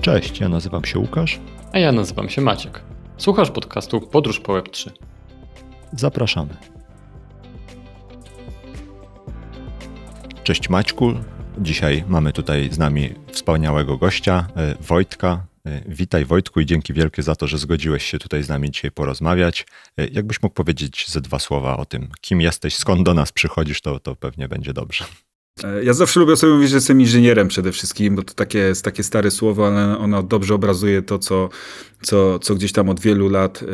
Cześć, ja nazywam się Łukasz. A ja nazywam się Maciek. Słuchasz podcastu Podróż po Web3. Zapraszamy. Cześć Maćku. Dzisiaj mamy tutaj z nami wspaniałego gościa, e, Wojtka. E, witaj Wojtku i dzięki wielkie za to, że zgodziłeś się tutaj z nami dzisiaj porozmawiać. E, jakbyś mógł powiedzieć ze dwa słowa o tym, kim jesteś, skąd do nas przychodzisz, to, to pewnie będzie dobrze. E, ja zawsze lubię sobie mówić, że jestem inżynierem przede wszystkim, bo to takie takie stare słowo, ale ono dobrze obrazuje to, co, co, co gdzieś tam od wielu lat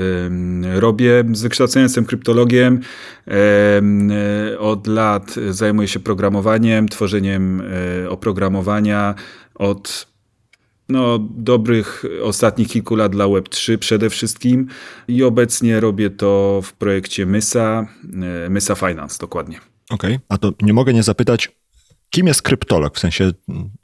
robię. Z wykształcenia jestem kryptologiem. od lat zajmuję się programowaniem, tworzeniem e, oprogramowania. Od no, dobrych ostatnich kilku lat dla Web3 przede wszystkim i obecnie robię to w projekcie Mysa, Mysa Finance dokładnie. Okej, okay. a to nie mogę nie zapytać, Kim jest kryptolog? W sensie,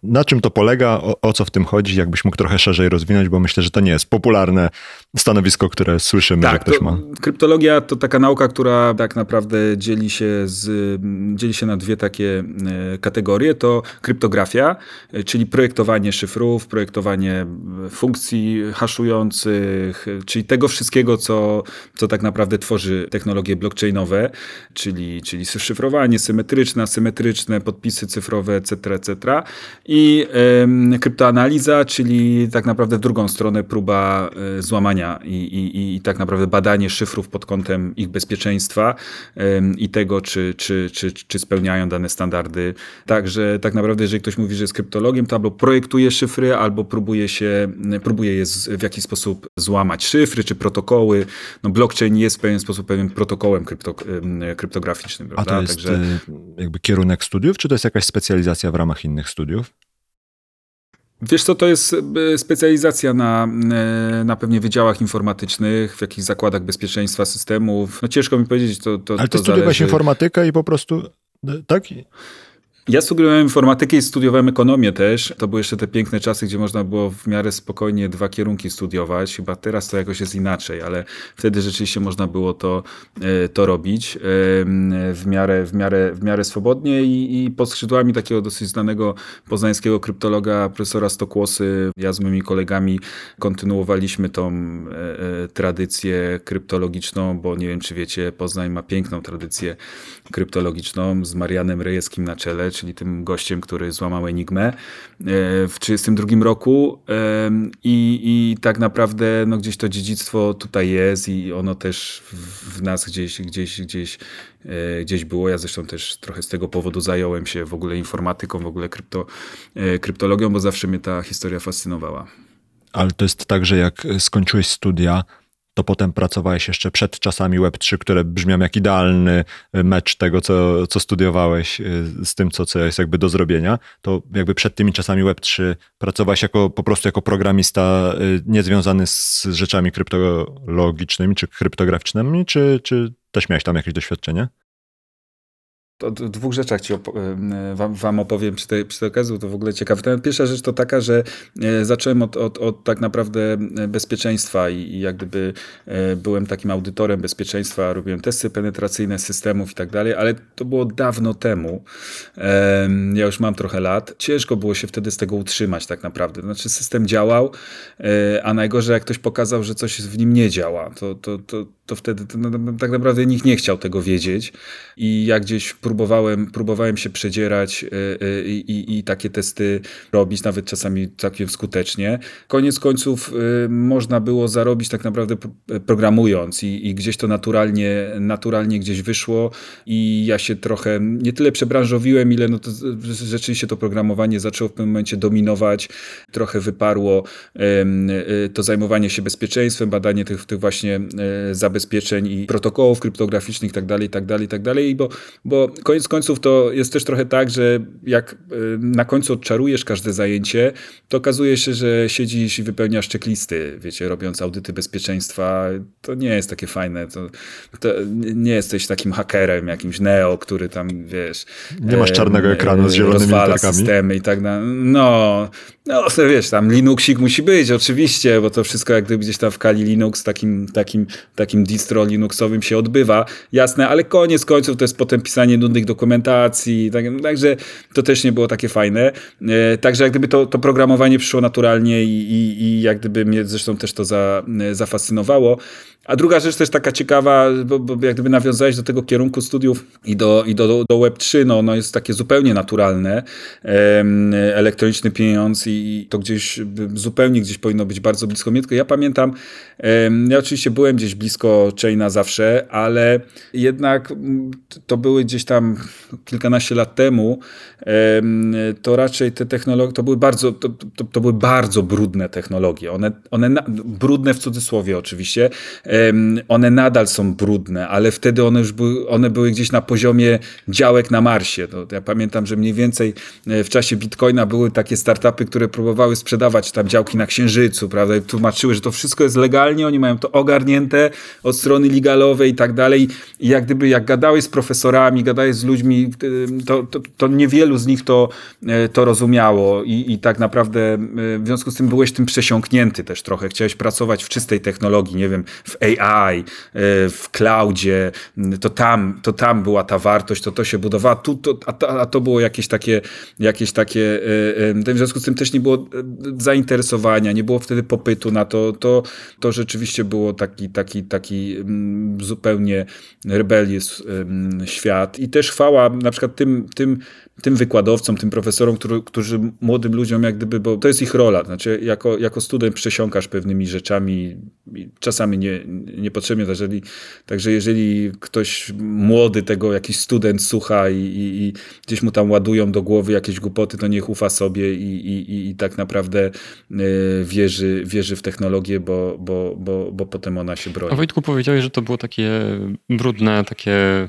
na czym to polega, o, o, co w tym chodzi? Jakbyś mógł trochę szerzej rozwinąć, bo myślę, że to nie jest popularne stanowisko, które słyszymy, tak, że ktoś ma. Kryptologia to taka nauka, która tak naprawdę dzieli się, z, dzieli się na dwie takie e, kategorie. To kryptografia, e, czyli projektowanie szyfrów, projektowanie funkcji haszujących, czyli tego wszystkiego, co, co tak naprawdę tworzy technologie blockchainowe, czyli, czyli szyfrowanie symetryczne, asymetryczne, podpisy cyfrowe, etc., etc. I y, kryptoanaliza, czyli tak naprawdę w drugą stronę próba y, złamania i, i, i tak naprawdę badanie szyfrów pod kątem ich bezpieczeństwa i tego, czy, czy, czy, czy spełniają dane standardy. Także tak naprawdę, jeżeli ktoś mówi, że jest kryptologiem, to albo projektuje szyfry, albo próbuje się, próbuje je w jakiś sposób złamać. Szyfry czy protokoły. No blockchain jest w pewien sposób pewien protokołem krypto, kryptograficznym. Prawda? A to jest Także... jakby kierunek studiów, czy to jest jakaś jakaś specjalizacja w ramach innych studiów? Wiesz co, to jest e, specjalizacja na, e, na pewnie wydziałach informatycznych, w jakichś zakładach bezpieczeństwa systemów. No ciężko mi powiedzieć, to, to Ale ty to studiowałeś informatykę i po prostu, tak? Ja studiowałem informatykę i studiowałem ekonomię też. To były jeszcze te piękne czasy, gdzie można było w miarę spokojnie dwa kierunki studiować. Chyba teraz to jakoś jest inaczej, ale wtedy rzeczywiście można było to, e, to robić w miarę, w miarę, w miarę swobodnie i, i pod skrzydłami takiego dosyć znanego poznańskiego kryptologa, profesora Stokłosy, ja z moimi kolegami kontynuowaliśmy tą e, e, tradycję kryptologiczną, bo nie wiem, czy wiecie, Poznań ma piękną tradycję kryptologiczną z Marianem Rejewskim na czele, czyli tym gościem, który złamał Enigmę e, w 1932 roku i, i tak naprawdę no, gdzieś to dziedzictwo tutaj jest i ono też w nas gdzieś, gdzieś, gdzieś, e, gdzieś było. Ja zresztą też trochę z tego powodu zająłem się w ogóle informatyką, w ogóle krypto, e, kryptologią, bo zawsze mnie ta historia fascynowała. Ale to jest tak, że jak skończyłeś studia, to potem pracowałeś jeszcze przed czasami Web3, które brzmią jak idealny mecz tego, co, co studiowałeś y, z tym, co, co jest jakby do zrobienia, to jakby przed tymi czasami Web3 pracowałeś jako, po prostu jako programista y, niezwiązany z rzeczami kryptologicznymi czy kryptograficznymi, czy, czy też miałeś tam jakieś doświadczenie? O dwóch rzeczach ci op wam, wam, opowiem przy tej, przy tej okazji, to w ogóle ciekawe. Pierwsza rzecz to taka, że e, zacząłem od, od, od tak naprawdę e, bezpieczeństwa i, i jak gdyby e, byłem takim audytorem bezpieczeństwa, robiłem testy penetracyjne systemów i tak dalej, ale to było dawno temu. Ja już mam trochę lat. Ciężko było się wtedy z tego utrzymać tak naprawdę. Znaczy system działał, a najgorzej jak ktoś pokazał, że coś w nim nie działa, to, to, to, to wtedy to, no, tak naprawdę nikt nie chciał tego wiedzieć. I jak gdzieś próbowałem, próbowałem się przedzierać e, e, i, i, i, takie testy robić, nawet czasami całkiem skutecznie. Koniec końców e, można było zarobić tak naprawdę programując i, i gdzieś to naturalnie, naturalnie gdzieś wyszło. I ja się trochę nie tyle przebranżowiłem, ile no to rzeczywiście to programowanie zaczęło w pewnym momencie dominować, trochę wyparło to zajmowanie się bezpieczeństwem, badanie tych, tych właśnie zabezpieczeń i protokołów kryptograficznych itd., itd., itd., bo, bo koniec końców to jest też trochę tak, że jak y, na końcu odczarujesz każde zajęcie, to okazuje się, że siedzisz i wypełniasz checklisty, wiecie, robiąc audyty bezpieczeństwa. To nie jest takie fajne. To, to nie jesteś takim hakerem, jakimś neo, który tam, wiesz... Nie masz czarnego ekranu z zielonymi rozwala systemy i tak dalej. No, No, wiesz, tam Linuxik musi być, oczywiście, bo to wszystko jak gdyby gdzieś tam w Kali Linux, takim, takim, takim distro Linuxowym się odbywa, jasne, ale koniec końców to jest potem pisanie nudnych dokumentacji, tak, także to też nie było takie fajne. E, także jak gdyby to, to programowanie przyszło naturalnie i, i, i jak gdyby mnie zresztą też to za, e, zafascynowało. A druga rzecz też taka ciekawa, bo, bo jak gdyby nawiązałeś do tego kierunku studiów i do, i do, do Web3, no ono jest takie zupełnie naturalne, em, elektroniczny pieniądz to gdzieś zupełnie gdzieś powinno być bardzo blisko mnie. Tylko ja pamiętam, ja oczywiście byłem gdzieś blisko Chaina zawsze, ale jednak to były gdzieś tam kilkanaście lat temu, em, to raczej te technologie, to były bardzo, to, to, to były bardzo brudne technologie. One, one na, brudne w cudzysłowie oczywiście, one nadal są brudne, ale wtedy one już były, one były gdzieś na poziomie działek na Marsie. To, ja pamiętam, że mniej więcej e, w czasie Bitcoina były takie startupy, które próbowały sprzedawać tam działki na Księżycu, prawda, i tłumaczyły, że to wszystko jest legalnie, oni mają to ogarnięte od strony legalowej i tak dalej. I jak gdyby, jak gadałeś z profesorami, gadałeś z ludźmi, y, to, to, to niewielu z nich to, e, to rozumiało i, i tak naprawdę e, w związku z tym byłeś tym przesiąknięty też trochę. Chciałeś pracować w czystej technologii, nie wiem, w AI, e, w cloudzie, to tam, to tam była ta wartość, to to się budowała, tu, to, a, to, a to było jakieś takie, jakieś takie, w związku z tym też nie było zainteresowania, nie było wtedy popytu na to, to, to rzeczywiście było taki, taki, taki mm, zupełnie rebellious świat. I też chwała na przykład tym, tym tym wykładowcom, tym profesorom, który, którzy młodym ludziom jak gdyby, bo to jest ich rola, znaczy jako, jako student przesiąkasz pewnymi rzeczami, czasami nie, niepotrzebnie, jeżeli, także jeżeli ktoś młody tego, jakiś student słucha i, i, i, gdzieś mu tam ładują do głowy jakieś głupoty, to niech ufa sobie i, i, i tak naprawdę y, wierzy, wierzy w technologię, bo, bo, bo, bo potem ona się broni. A Wojtku powiedziałeś, że to było takie brudne, takie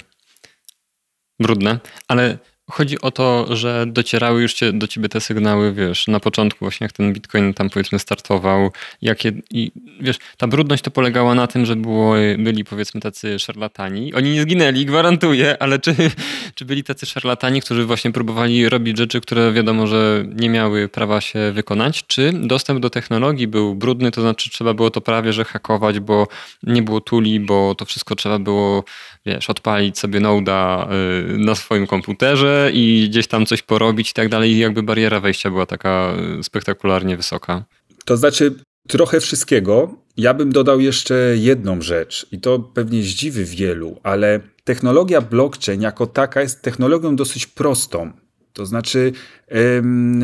brudne, ale Chodzi o to, że docierały już cię, do ciebie te sygnały, wiesz, na początku właśnie jak ten Bitcoin tam powiedzmy startował, jakie i wiesz, ta brudność to polegała na tym, że było, byli powiedzmy tacy szarlatani. Oni nie zginęli, gwarantuję, ale czy, czy byli tacy szarlatani, którzy właśnie próbowali robić rzeczy, które wiadomo, że nie miały prawa się wykonać, czy dostęp do technologii był brudny, to znaczy trzeba było to prawie, że hakować, bo nie było tuli, bo to wszystko trzeba było, wiesz, odpalić sobie Node'a y, na swoim komputerze, i gdzieś tam coś porobić i tak dalej. I jakby bariera wejścia była taka spektakularnie wysoka. To znaczy trochę wszystkiego. Ja bym dodał jeszcze jedną rzecz i to pewnie zdziwi wielu, ale technologia blockchain jako taka jest technologią dosyć prostą. To znaczy,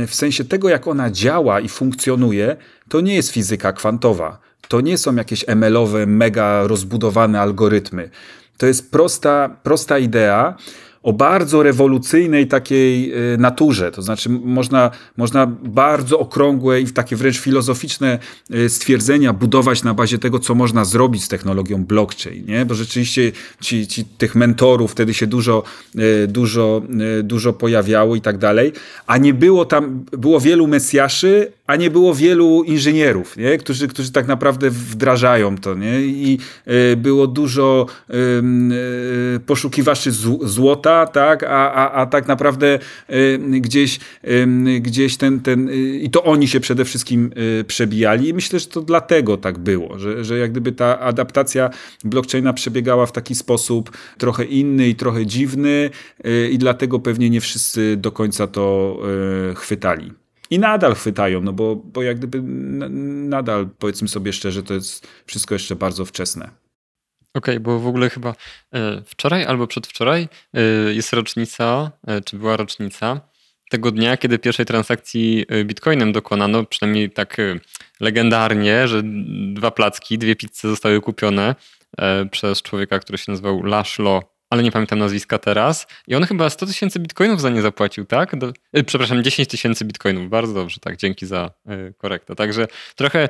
w sensie tego, jak ona działa i funkcjonuje, to nie jest fizyka kwantowa. To nie są jakieś ML-owe, mega rozbudowane algorytmy. To jest prosta, prosta idea, o bardzo rewolucyjnej takiej y, naturze. To znaczy, można, można bardzo okrągłe i takie wręcz filozoficzne y, stwierdzenia budować na bazie tego, co można zrobić z technologią blockchain. Nie? Bo rzeczywiście ci, ci, tych mentorów wtedy się dużo, y, dużo, dużo pojawiało i tak dalej. A nie było tam, było wielu mesjaszy, a nie było wielu inżynierów, nie? Którzy, którzy tak naprawdę wdrażają to. Nie? I było dużo poszukiwaczy złota, tak, a, a, a tak naprawdę y, gdzieś, y, gdzieś ten, ten, y, i to oni się przede wszystkim przebijali i myślę, że to dlatego tak było, że, że jak gdyby ta adaptacja blockchaina przebiegała w taki sposób trochę inny i trochę dziwny i dlatego pewnie nie wszyscy do końca to chwytali. I nadal chwytają, no bo, bo jak gdyby nadal, powiedzmy sobie szczerze, to jest wszystko jeszcze bardzo wczesne. Okej, okay, bo w ogóle chyba e, wczoraj albo przedwczoraj e, jest rocznica, e, czy była rocznica tego dnia, kiedy pierwszej transakcji bitcoinem dokonano, przynajmniej tak legendarnie, że dwa placki, dwie pizze zostały kupione przez człowieka, który się nazywał Laszlo, ale nie pamiętam nazwiska teraz. I on chyba 100 tysięcy bitcoinów za nie zapłacił, tak? Do, przepraszam, 10 tysięcy bitcoinów. Bardzo dobrze, tak, dzięki za korektę. Także trochę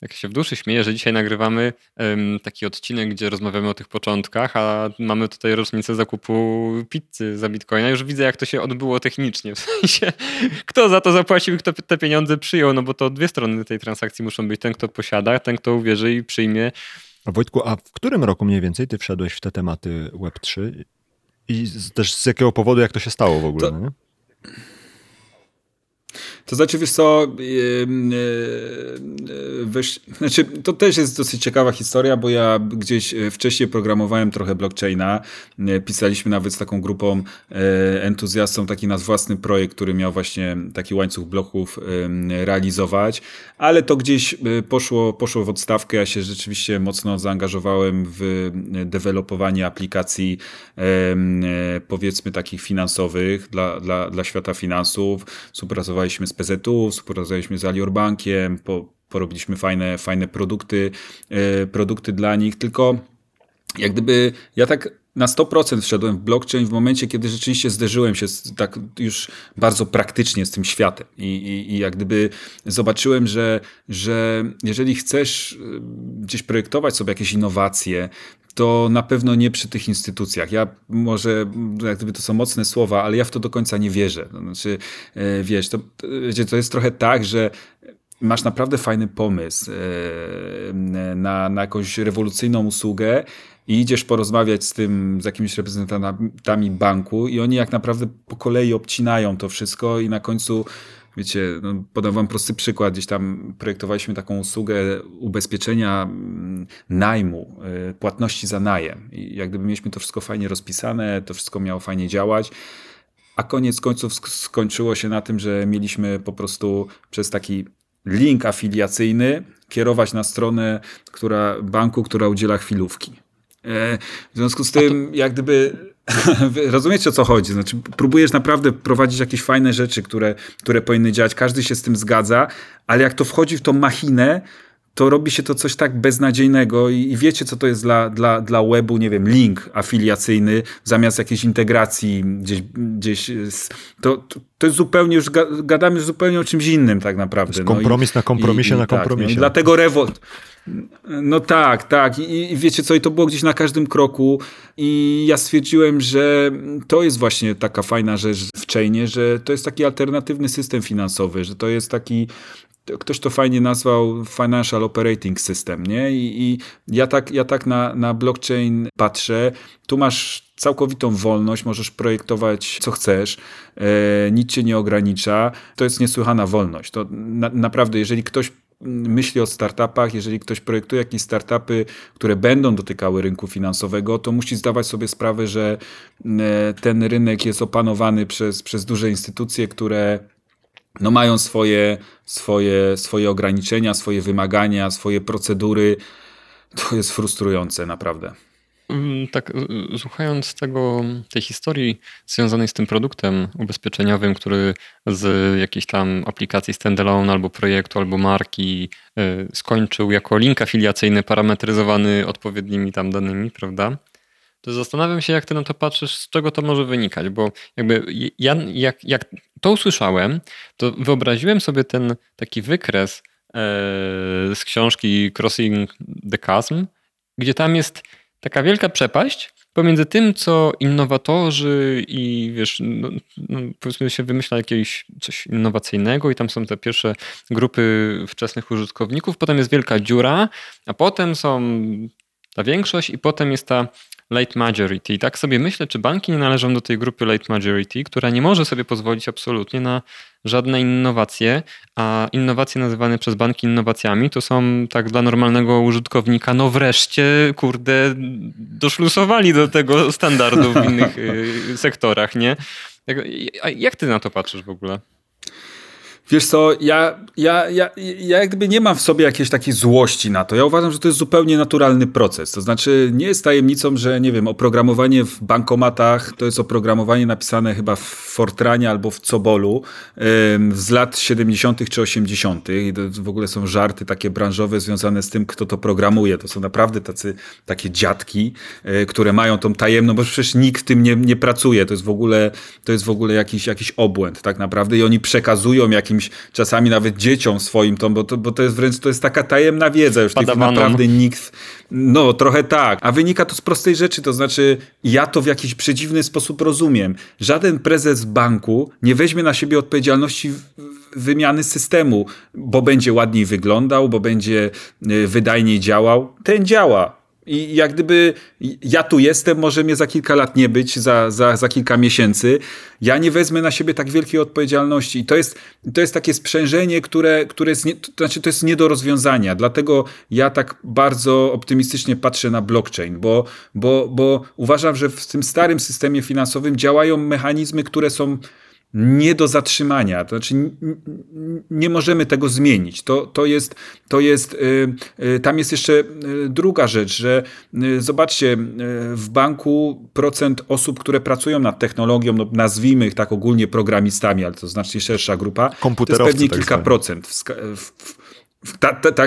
tak się w duszy śmieję, że dzisiaj nagrywamy um, taki odcinek, gdzie rozmawiamy o tych początkach, a mamy tutaj rocznicę zakupu pizzy za bitcoina. Już widzę, jak to się odbyło technicznie. W sensie, kto za to zapłacił i kto te pieniądze przyjął, no bo to dwie strony tej transakcji muszą być. Ten, kto posiada, ten, kto uwierzy i przyjmie. A Wojtku, a w którym roku mniej więcej ty wszedłeś w te tematy Web3? I też z jakiego powodu, jak to się stało w ogóle? To... Nie? To znaczy, wiesz co, yy, yy, wiesz, znaczy, to też jest dosyć ciekawa historia, bo ja gdzieś wcześniej programowałem trochę blockchaina, pisaliśmy nawet z taką grupą entuzjastą taki nasz własny projekt, który miał właśnie taki łańcuch bloków realizować, ale to gdzieś poszło, poszło w odstawkę, ja się rzeczywiście mocno zaangażowałem w dewelopowanie aplikacji powiedzmy takich finansowych dla, dla, dla świata finansów, współpracowaliśmy z PZU, współpracowaliśmy z Alior Bankiem, po, porobiliśmy fajne, fajne produkty, e, produkty dla nich, tylko jak gdyby ja tak na 100% wszedłem w blockchain w momencie, kiedy rzeczywiście zderzyłem się z, tak już bardzo praktycznie z tym światem. I, i, i jak gdyby zobaczyłem, że, że jeżeli chcesz e, gdzieś projektować sobie jakieś innowacje, to na pewno nie przy tych instytucjach. Ja może, jak gdyby to są mocne słowa, ale ja w to do końca nie wierzę. Znaczy, e, wiesz, to, to jest trochę tak, że masz naprawdę fajny pomysł e, na, na jakąś rewolucyjną usługę i idziesz porozmawiać z tym, z jakimiś reprezentantami banku i oni jak naprawdę po kolei obcinają to wszystko i na końcu wiecie, no, podam wam prosty przykład, gdzieś tam projektowaliśmy taką usługę ubezpieczenia mm, najmu, y, płatności za najem. I jak gdyby mieliśmy to wszystko fajnie rozpisane, to wszystko miało fajnie działać, a koniec końców skończyło się na tym, że mieliśmy po prostu przez taki link afiliacyjny kierować na stronę która, banku, która udziela chwilówki. E, w związku z tym, to... jak gdyby Rozumiecie o co chodzi? Znaczy, próbujesz naprawdę prowadzić jakieś fajne rzeczy, które, które powinny działać. Każdy się z tym zgadza, ale jak to wchodzi w tą machinę, to robi się to coś tak beznadziejnego i, i, wiecie, co to jest dla, dla, dla webu, nie wiem, link afiliacyjny zamiast jakiejś integracji gdzieś, gdzieś to, to, to jest zupełnie już, gadamy już zupełnie o czymś innym tak naprawdę. kompromis no i, na kompromisie i, na kompromisie. Tak, no dlatego Revolt, no tak, tak. I, I, wiecie co, i to było gdzieś na każdym kroku. I ja stwierdziłem, że to jest właśnie taka fajna rzecz w Chainie, że to jest taki alternatywny system finansowy, że to jest taki ktoś to fajnie nazwał Financial Operating System, nie? I, i ja tak, ja tak na, na blockchain patrzę. Tu masz całkowitą wolność, możesz projektować co chcesz, e, nic cię nie ogranicza. To jest niesłychana wolność. To na, naprawdę, jeżeli ktoś myśli o startupach, jeżeli ktoś projektuje jakieś startupy, które będą dotykały rynku finansowego, to musi zdawać sobie sprawę, że e, ten rynek jest opanowany przez, przez duże instytucje, które no mają swoje, swoje, swoje ograniczenia, swoje wymagania, swoje procedury. To jest frustrujące, naprawdę. Mm, tak, słuchając tego, tej historii związanej z tym produktem ubezpieczeniowym, który z jakiejś tam aplikacji standalone albo projektu, albo marki y, skończył jako link afiliacyjny parametryzowany odpowiednimi tam danymi, prawda? To zastanawiam się, jak ty na to patrzysz, z czego to może wynikać, bo jakby ja, jak, jak to usłyszałem, to wyobraziłem sobie ten taki wykres e, z książki Crossing the Chasm, gdzie tam jest taka wielka przepaść pomiędzy tym, co innowatorzy i wiesz, no, no, powiedzmy się wymyśla jakiegoś coś innowacyjnego i tam są te pierwsze grupy wczesnych użytkowników, potem jest wielka dziura, a potem są ta większość i potem jest ta late majority. I tak sobie myślę, czy banki nie należą do tej grupy late majority, która nie może sobie pozwolić absolutnie na żadne innowacje, a innowacje nazywane przez banki innowacjami to są tak dla normalnego użytkownika, no wreszcie, kurde, doszlusowali do tego standardu w innych y, sektorach, nie? Jak, jak ty na to patrzysz w ogóle? Wiesz co, ja, ja, ja, ja jak gdyby nie mam w sobie jakiejś takiej złości na to. Ja uważam, że to jest zupełnie naturalny proces. To znaczy, nie jest tajemnicą, że nie wiem, oprogramowanie w bankomatach to jest oprogramowanie napisane chyba w Fortranie albo w Cobolu z lat 70. czy 80. I w ogóle są żarty takie branżowe związane z tym, kto to programuje. To są naprawdę tacy, takie dziadki, e, które mają tą tajemną, bo przecież nikt w tym nie, nie pracuje. To jest w ogóle, to jest w ogóle jakiś, jakiś obłęd tak naprawdę i oni przekazują jakimś jakimś czasami nawet dzieciom swoim, to, bo, to, bo to jest wręcz to jest taka tajemna wiedza, już tak naprawdę nikt, no trochę tak, a wynika to z prostej rzeczy, to znaczy ja to w jakiś przedziwny sposób rozumiem. Żaden prezes banku nie weźmie na siebie odpowiedzialności wymiany systemu, bo będzie ładniej wyglądał, bo będzie y, wydajniej działał. Ten działa. I jak gdyby ja tu jestem, może mnie za kilka lat nie być, za, za, za kilka miesięcy. Ja nie wezmę na siebie tak wielkiej odpowiedzialności. I to jest, to jest takie sprzężenie, które, które jest, nie, to znaczy to jest nie do rozwiązania. Dlatego ja tak bardzo optymistycznie patrzę na blockchain, bo, bo, bo uważam, że w tym starym systemie finansowym działają mechanizmy, które są nie do zatrzymania. To znaczy, nie możemy tego zmienić. To, to jest, to jest, y, y, tam jest jeszcze y, druga rzecz, że zobaczcie, w banku procent osób, które pracują nad technologią, no nazwijmy ich tak ogólnie programistami, ale to znacznie szersza grupa, to jest pewnie tak kilka procent. W, w, w, tak, ta, ta,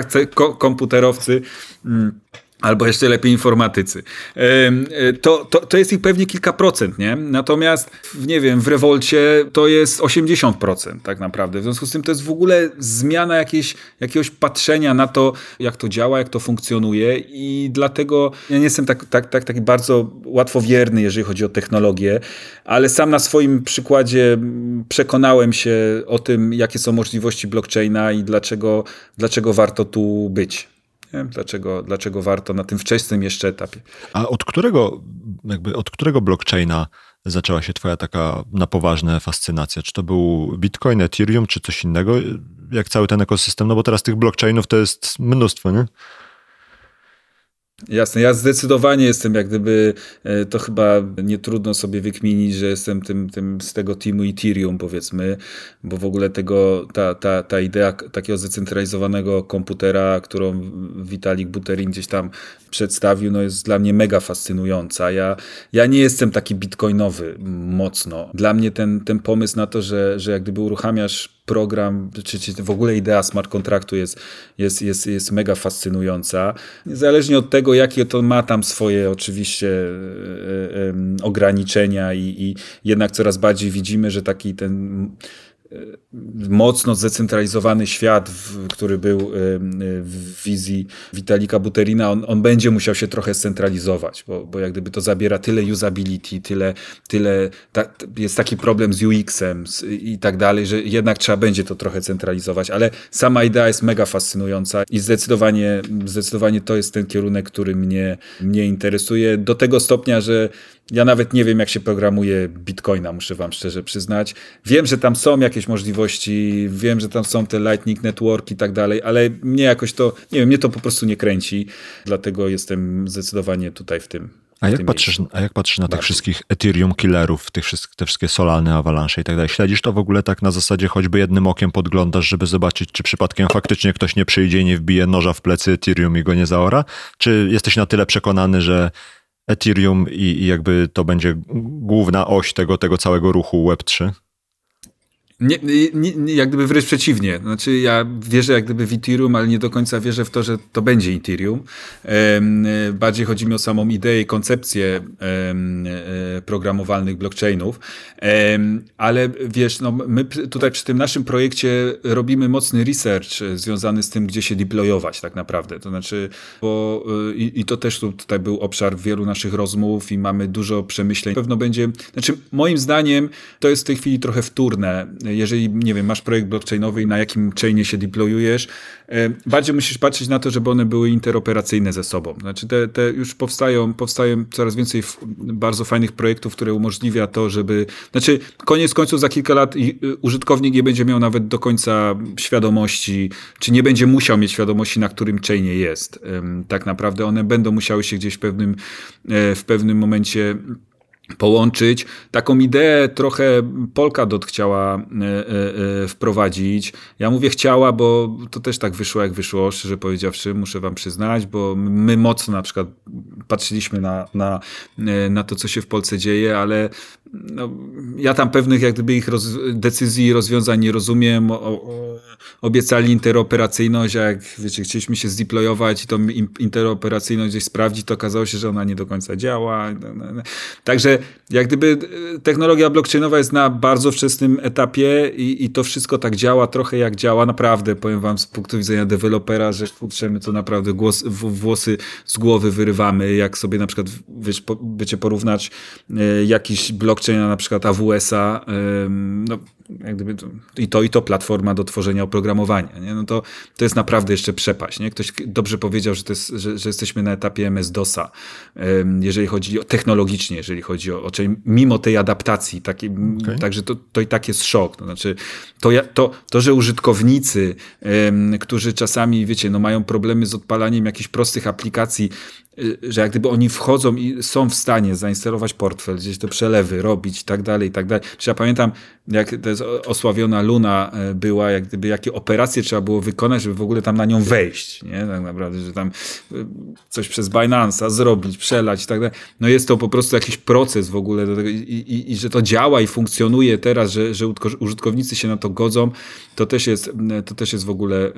komputerowcy. Mm, albo jeszcze lepiej informatycy. E, to, to, to jest ich pewnie kilka procent, nie? Natomiast, nie wiem, w rewolcie to jest 80% tak naprawdę. W związku z tym to jest w ogóle zmiana jakiejś, jakiegoś patrzenia na to, jak to działa, jak to funkcjonuje i dlatego ja nie jestem tak, tak, tak, taki bardzo łatwowierny, jeżeli chodzi o technologię, ale sam na swoim przykładzie przekonałem się o tym, jakie są możliwości blockchaina i dlaczego, dlaczego warto tu być. Dlaczego, dlaczego warto na tym wczesnym jeszcze etapie. A od którego, jakby od którego blockchaina zaczęła się twoja taka na poważne fascynacja? Czy to był Bitcoin, Ethereum, czy coś innego? Jak cały ten ekosystem? No bo teraz tych blockchainów to jest mnóstwo, nie? Jasne, ja zdecydowanie jestem jak gdyby, e, to chyba nie trudno sobie wykminić, że jestem tym, tym z tego teamu Ethereum powiedzmy, bo w ogóle tego, ta, ta, ta idea takiego zdecentralizowanego komputera, którą Vitalik Buterin gdzieś tam przedstawił, no jest dla mnie mega fascynująca. Ja, ja nie jestem taki bitcoinowy mocno. Dla mnie ten, ten pomysł na to, że, że jak gdyby uruchamiasz program, czy, czy w ogóle idea smart kontraktu jest, jest, jest, jest mega fascynująca. Niezależnie od tego, jakie to ma tam swoje oczywiście e, e, ograniczenia i, i jednak coraz bardziej widzimy, że taki ten mocno zdecentralizowany świat, który był w wizji Witalika Buterina, on, on będzie musiał się trochę scentralizować, bo, bo jak gdyby to zabiera tyle usability, tyle, tyle ta, jest taki problem z UX-em i tak dalej, że jednak trzeba będzie to trochę centralizować, ale sama idea jest mega fascynująca i zdecydowanie, zdecydowanie to jest ten kierunek, który mnie, mnie interesuje do tego stopnia, że ja nawet nie wiem, jak się programuje bitcoina, muszę wam szczerze przyznać. Wiem, że tam są jakieś możliwości, wiem, że tam są te Lightning Network i tak dalej, ale mnie jakoś to, nie wiem, mnie to po prostu nie kręci. Dlatego jestem zdecydowanie tutaj w tym. A jak, patrzysz, a jak patrzysz na tych wszystkich Ethereum killerów, tych wszystkich, te wszystkie solalne awalansze i tak dalej? Śledzisz to w ogóle tak na zasadzie choćby jednym okiem podglądasz, żeby zobaczyć, czy przypadkiem faktycznie ktoś nie przyjdzie i nie wbije noża w plecy Ethereum i go nie zaora? Czy jesteś na tyle przekonany, że Ethereum i, i jakby to będzie główna oś tego, tego całego ruchu Web3? Nie, nie, nie, jak gdyby wręcz przeciwnie. Znaczy ja wierzę jak gdyby w Ethereum, ale nie do końca wierzę w to, że to będzie Ethereum. bardziej chodzi mi o samą ideę i koncepcję e, programowalnych blockchainów. ale wiesz, no, my tutaj przy tym naszym projekcie robimy mocny research związany z tym, gdzie się deployować tak naprawdę. To znaczy, bo e, i, i to też tutaj był obszar wielu naszych rozmów i mamy dużo przemyśleń. Pewno będzie, znaczy moim zdaniem to jest w tej chwili trochę wtórne jeżeli, nie wiem, masz projekt blockchainowy i na jakim chainie się deployujesz, e, bardziej musisz patrzeć na to, żeby one były interoperacyjne ze sobą. Znaczy te, te już powstają, powstają coraz więcej bardzo fajnych projektów, które umożliwia to, żeby, znaczy koniec końców za kilka lat y, użytkownik nie będzie miał nawet do końca świadomości, czy nie będzie musiał mieć świadomości, na którym chainie jest. Tak naprawdę one będą musiały się gdzieś w pewnym, e, w pewnym momencie połączyć. Taką ideę trochę Polkadot chciała e, e, e, wprowadzić. Ja mówię chciała, bo to też tak wyszło, jak wyszło, szczerze powiedziawszy, muszę wam przyznać, bo my mocno na przykład patrzyliśmy na, na, na to, co się w Polsce dzieje, ale no, ja tam pewnych jak gdyby ich roz, decyzji i rozwiązań nie rozumiem. O, o, obiecali interoperacyjność, a jak wiecie, chcieliśmy się zdeployować i tą interoperacyjność gdzieś sprawdzić, to okazało się, że ona nie do końca działa. No, jak gdyby e, technologia blockchainowa jest na bardzo wczesnym etapie i, i to wszystko tak działa, trochę jak działa. Naprawdę, powiem wam z punktu widzenia dewelopera, że my to naprawdę głos, włosy z głowy wyrywamy. Jak sobie na przykład wiesz, po, porównać e, jakiś blockchain na przykład AWS-a, no, jak gdyby to, i to i to platforma do tworzenia oprogramowania, nie? no to, to jest naprawdę jeszcze przepaść. Nie? Ktoś dobrze powiedział, że, jest, że, że jesteśmy na etapie MS-DOSa, jeżeli chodzi o technologicznie, jeżeli chodzi o, o czyli mimo tej adaptacji, taki, okay. także to, to i tak jest szok. To znaczy, to, to, to że użytkownicy, którzy czasami, wiecie, no mają problemy z odpalaniem jakichś prostych aplikacji, że jak gdyby oni wchodzą i są w stanie zainstalować portfel, gdzieś te przelewy robić i tak dalej, i tak dalej. Czy ja pamiętam, jak to jest osławiona Luna e, była, jak gdyby jakie operacje trzeba było wykonać, żeby w ogóle tam na nią wejść, nie? Tak naprawdę, że tam e, coś przez Binance'a zrobić, przelać i tak dalej. No jest to po prostu jakiś proces w ogóle do tego i, i, i że to działa i funkcjonuje teraz, że, że użytkownicy się na to godzą, to też jest, to też jest w ogóle, e,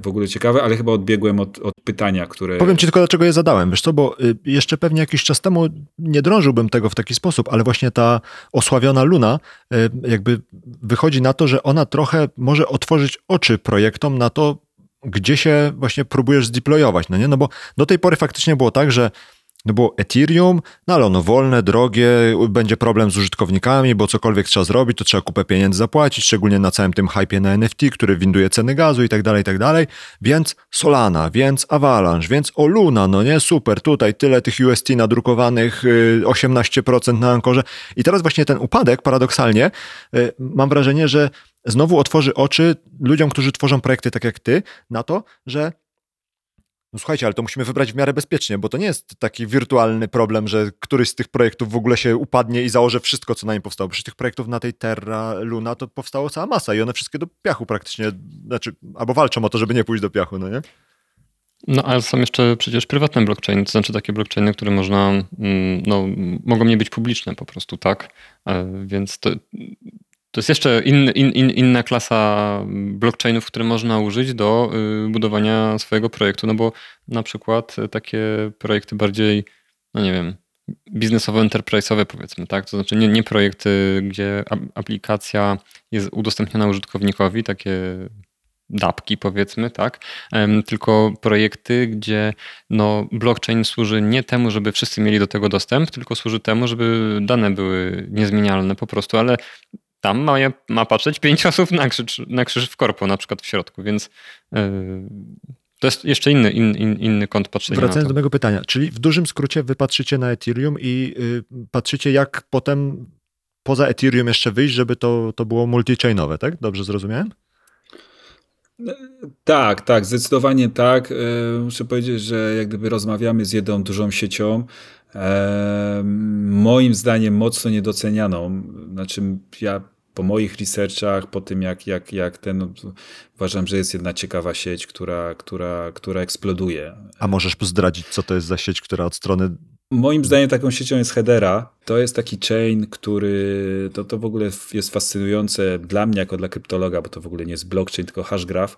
w ogóle ciekawe, ale chyba odbiegłem od, od pytania, które... Powiem ci tylko, dlaczego je zadałem, wiesz co, bo y, jeszcze pewnie jakiś czas temu nie drążyłbym tego w taki sposób, ale właśnie ta osławiona Luna y, jakby wychodzi na to, że ona trochę może otworzyć oczy projektom na to, gdzie się właśnie próbujesz zdeployować, no nie? No bo do tej pory faktycznie było tak, że no bo Ethereum, no ale ono wolne, drogie, będzie problem z użytkownikami, bo cokolwiek trzeba zrobić, to trzeba kupę pieniędzy zapłacić, szczególnie na całym tym hypie na NFT, który winduje ceny gazu i tak dalej, i tak dalej. Więc Solana, więc Avalanche, więc Oluna, no nie, super, tutaj tyle tych UST nadrukowanych, 18% y, na Ankorze. I teraz właśnie ten upadek, paradoksalnie, y, mam wrażenie, że znowu otworzy oczy ludziom, którzy tworzą projekty tak jak ty, na to, że no słuchajcie, ale to musimy wybrać w miarę bezpiecznie, bo to nie jest taki wirtualny problem, że któryś z tych projektów w ogóle się upadnie i założy wszystko, co na nim powstało. Przecież tych projektów na tej Terra Luna to powstało cała masa i one wszystkie do piachu praktycznie, znaczy, albo walczą o to, żeby nie pójść do piachu, no nie? No, ale są jeszcze przecież prywatne blockchainy, to znaczy takie blockchainy, które można, mm, no, mogą nie być publiczne po prostu, tak? E, więc to, to jest jeszcze in, in, in, inna klasa blockchainów, które można użyć do y, budowania swojego projektu, no bo na przykład takie projekty bardziej, no nie wiem, biznesowo-enterprise'owe powiedzmy, tak? To znaczy nie, nie projekty, gdzie aplikacja jest udostępniona użytkownikowi, takie dapki powiedzmy, tak? Tylko projekty, gdzie no, blockchain służy nie temu, żeby wszyscy mieli do tego dostęp, tylko służy temu, żeby dane były niezmienialne po prostu, ale tam ma, ma patrzeć pięć osób na krzyż, na krzyż w korpo, na przykład w środku, więc yy, to jest jeszcze inny, in, in, inny kąt patrzenia Wracając do mojego pytania, czyli w dużym skrócie wy patrzycie na Ethereum i yy, patrzycie jak potem poza Ethereum jeszcze wyjść, żeby to, to było multi-chainowe, tak? Dobrze zrozumiałem? Tak, tak, zdecydowanie tak. E, muszę powiedzieć, że jak gdyby rozmawiamy z jedną dużą siecią, moim zdaniem mocno niedocenianą. Znaczy, ja po moich researchach, po tym jak, jak, jak ten, no, uważam, że jest jedna ciekawa sieć, która, która, która eksploduje. A możesz zdradzić, co to jest za sieć, która od strony Moim zdaniem taką siecią jest Hedera. To jest taki chain, który to, to w ogóle jest fascynujące dla mnie jako dla kryptologa, bo to w ogóle nie jest blockchain, tylko hashgraph.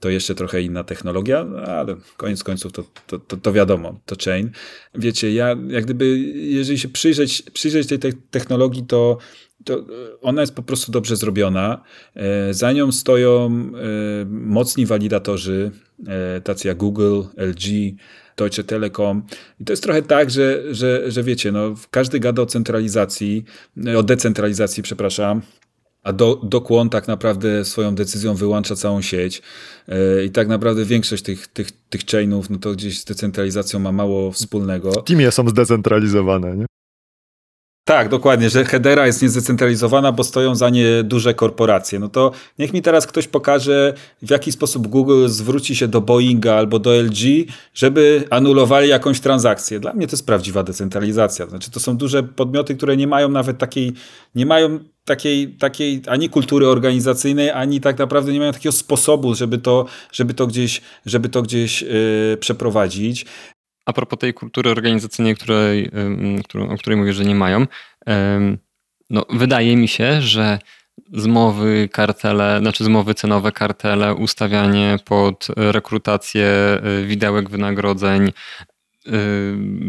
To jeszcze trochę inna technologia, no, ale koniec końców to, to, to, to wiadomo, to chain. Wiecie, ja jak gdyby, jeżeli się przyjrzeć, przyjrzeć tej technologii, to to ona jest po prostu dobrze zrobiona. E, za nią stoją e, mocni walidatorzy, e, tacy jak Google, LG, Deutsche Telekom. I to jest trochę tak, że, że, że wiecie, no, każdy gada o centralizacji, o decentralizacji, przepraszam, a do, Dokłon tak naprawdę swoją decyzją wyłącza całą sieć e, i tak naprawdę większość tych, tych, tych chainów, no to gdzieś z decentralizacją ma mało wspólnego. W Teamie są zdecentralizowane, nie? Tak, dokładnie, że Hedera jest niezdecentralizowana, bo stoją za nie duże korporacje. No to niech mi teraz ktoś pokaże, w jaki sposób Google zwróci się do Boeinga albo do LG, żeby anulowali jakąś transakcję. Dla mnie to jest prawdziwa decentralizacja. Znaczy, to są duże podmioty, które nie mają nawet takiej, nie mają takiej, takiej ani kultury organizacyjnej, ani tak naprawdę nie mają takiego sposobu, żeby to, żeby to gdzieś, żeby to gdzieś yy, przeprowadzić. A propos tej kultury organizacyjnej, której, którą, o której mówię, że nie mają, no, wydaje mi się, że zmowy, kartele, znaczy zmowy cenowe, kartele, ustawianie pod rekrutację y, widełek wynagrodzeń. Y,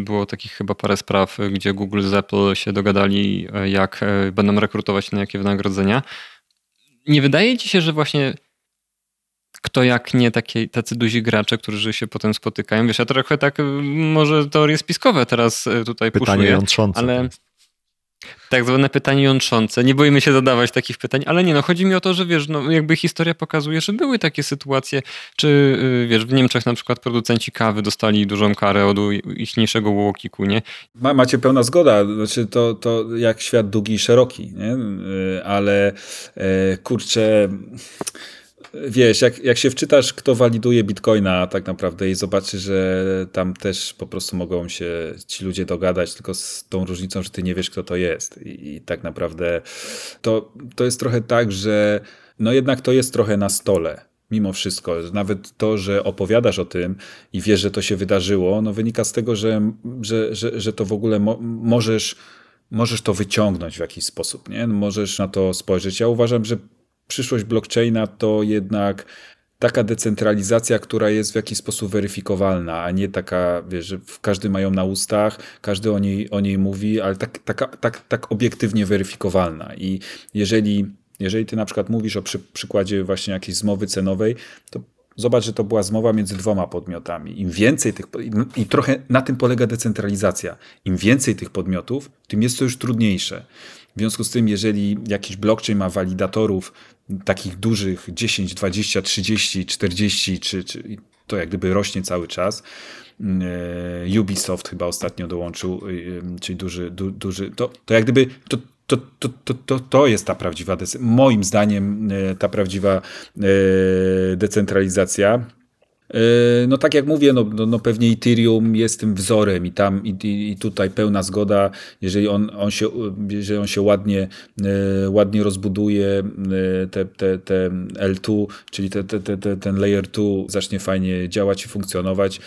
było takich chyba parę spraw, gdzie Google z Apple się dogadali, y, jak będą rekrutować na jakie wynagrodzenia. Nie wydaje ci się, że właśnie kto jak nie takie, tacy duzi gracze, którzy się potem spotykają. Wiesz, ja trochę tak może teorie spiskowe teraz e, tutaj Pytanie puszuję, jątrzące. ale Tak zwane pytanie jątrzące. Nie boimy się zadawać takich pytań, ale nie, no chodzi mi o to, że wiesz, no jakby historia pokazuje, że były takie sytuacje, czy y, wiesz, w Niemczech na przykład producenci kawy dostali dużą karę od ichniejszego łokiku, nie? Ma, macie pełna zgoda, znaczy to, to jak świat długi i szeroki, nie? Y, ale e, kurczę wiesz, jak, jak się wczytasz, kto waliduje bitcoina tak naprawdę i zobaczy, że tam też po prostu mogą się ci ludzie dogadać, tylko z tą różnicą, że ty nie wiesz, kto to jest. I, i tak naprawdę to, to jest trochę tak, że no jednak to jest trochę na stole mimo wszystko. Nawet to, że opowiadasz o tym i wiesz, że to się wydarzyło, no wynika z tego, że, że, że, że to w ogóle mo możesz, możesz to wyciągnąć w jakiś sposób, nie? Możesz na to spojrzeć. Ja uważam, że przyszłość blockchaina to jednak taka decentralizacja, która jest w jakiś sposób weryfikowalna, a nie taka, wiesz, że każdy mają na ustach, każdy o niej, o niej mówi, ale tak, taka, tak, tak obiektywnie weryfikowalna. I jeżeli, jeżeli ty na przykład mówisz o przy, przykładzie właśnie jakiejś zmowy cenowej, to zobacz, że to była zmowa między dwoma podmiotami. Im więcej tych, i trochę na tym polega decentralizacja. Im więcej tych podmiotów, tym jest to już trudniejsze. W związku z tym, jeżeli jakiś blockchain ma walidatorów takich dużych 10, 20, 30, 40, czy, czy to jak gdyby rośnie cały czas. E, Ubisoft chyba ostatnio dołączył, e, czyli duży, du, duży to, to jak gdyby to, to, to, to, to, to jest ta prawdziwa, moim zdaniem, e, ta prawdziwa decentralizacja. Yy, no tak jak mówię, no, no, no, pewnie Ethereum jest tym wzorem i tam i, i tutaj pełna zgoda, jeżeli on, on, się, jeżeli on się ładnie, yy, ładnie rozbuduje, yy, te, te, te L2, czyli te, te, te, ten layer 2 zacznie fajnie działać i funkcjonować,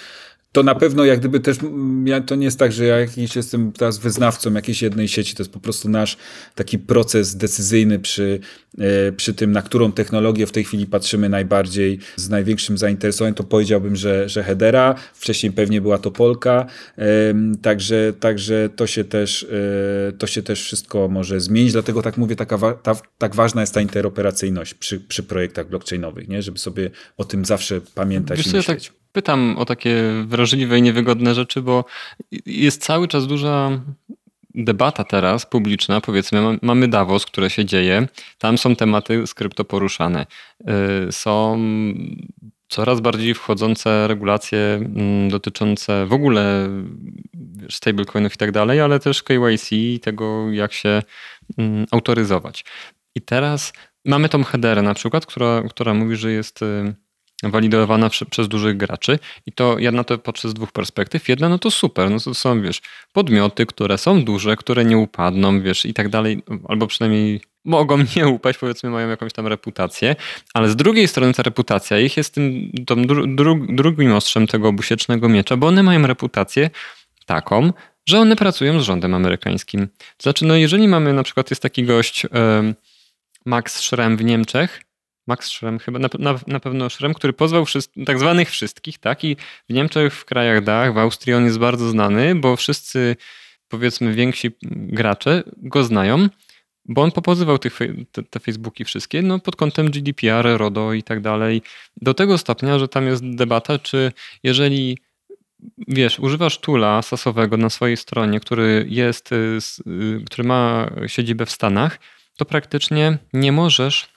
to na pewno jak gdyby też, ja, to nie jest tak, że ja jakiś jestem teraz wyznawcą jakiejś jednej sieci, to jest po prostu nasz taki proces decyzyjny przy, e, przy tym, na którą technologię w tej chwili patrzymy najbardziej z największym zainteresowaniem, to powiedziałbym, że, że Hedera, wcześniej pewnie była to Polka, także, także to, się też, e, to się też wszystko może zmienić, dlatego tak mówię, taka, ta, tak ważna jest ta interoperacyjność przy, przy projektach blockchainowych, nie? żeby sobie o tym zawsze pamiętać Wiesz, i myśleć. Ja tak pytam o takie wrażliwe i niewygodne rzeczy, bo jest cały czas duża debata teraz publiczna, powiedzmy, mamy Davos, które się dzieje, tam są tematy z krypto poruszane. Y, są coraz bardziej wchodzące regulacje mm, dotyczące w ogóle stablecoinów i tak dalej, ale też KYC i tego, jak się mm, autoryzować. I teraz mamy tą headerę na przykład, która, która mówi, że jest y, walidowana przez dużych graczy i to ja na to patrzę z dwóch perspektyw. Jedna, no to super, no to są, wiesz, podmioty, które są duże, które nie upadną, wiesz, i tak dalej, albo przynajmniej mogą nie upaść, powiedzmy, mają jakąś tam reputację, ale z drugiej strony ta reputacja ich jest tym dru, dru, drugim ostrzem tego obusiecznego miecza, bo one mają reputację taką, że one pracują z rządem amerykańskim. Znaczy, no jeżeli mamy, na przykład jest taki gość Max Schremm w Niemczech, Max Schremm, chyba na, na, na pewno Schremm, który pozwał tak zwanych wszystkich, tak? I w Niemczech, w krajach Dach, w Austrii on jest bardzo znany, bo wszyscy, powiedzmy, więksi gracze go znają, bo on popozywał tych, te, te Facebooki wszystkie, no pod kątem GDPR, RODO i tak dalej. Do tego stopnia, że tam jest debata, czy jeżeli wiesz, używasz tula sasowego na swojej stronie, który jest, y, y, który ma siedzibę w Stanach, to praktycznie nie możesz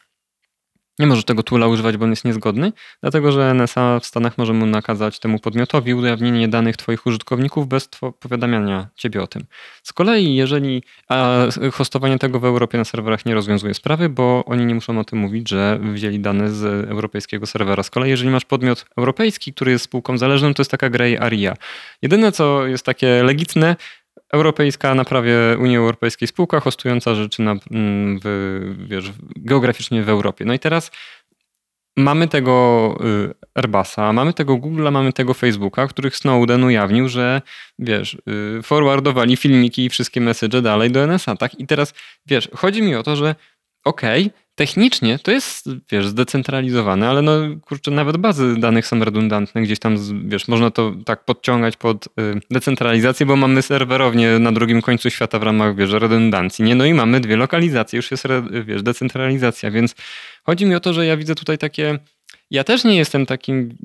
nie możesz tego tula używać, bo on jest niezgodny, dlatego że NSA w Stanach może mu nakazać temu podmiotowi ujawnienie danych Twoich użytkowników bez powiadamiania Ciebie o tym. Z kolei, jeżeli a hostowanie tego w Europie na serwerach nie rozwiązuje sprawy, bo oni nie muszą o tym mówić, że wzięli dane z europejskiego serwera. Z kolei, jeżeli masz podmiot europejski, który jest spółką zależną, to jest taka grey area. Jedyne, co jest takie legitne, europejska na prawie Unii Europejskiej spółka hostująca rzeczy na, mm, w, wiesz, geograficznie w Europie. No i teraz mamy tego y, Airbusa, mamy tego Google'a, mamy tego Facebooka, których Snowden ujawnił, że wiesz, y, forwardowali filmiki i wszystkie message dalej do NSA, tak? I teraz, wiesz, chodzi mi o to, że okej, okay, technicznie to jest, wiesz, zdecentralizowane, ale no kurczę, nawet bazy danych są redundantne, gdzieś tam, wiesz, można to tak podciągać pod y, decentralizację, bo mamy serwerownię na drugim końcu świata w ramach, wiesz, redundancji, nie? No i mamy dwie lokalizacje, już jest, wiesz, decentralizacja, więc chodzi mi o to, że ja widzę tutaj takie, ja też nie jestem takim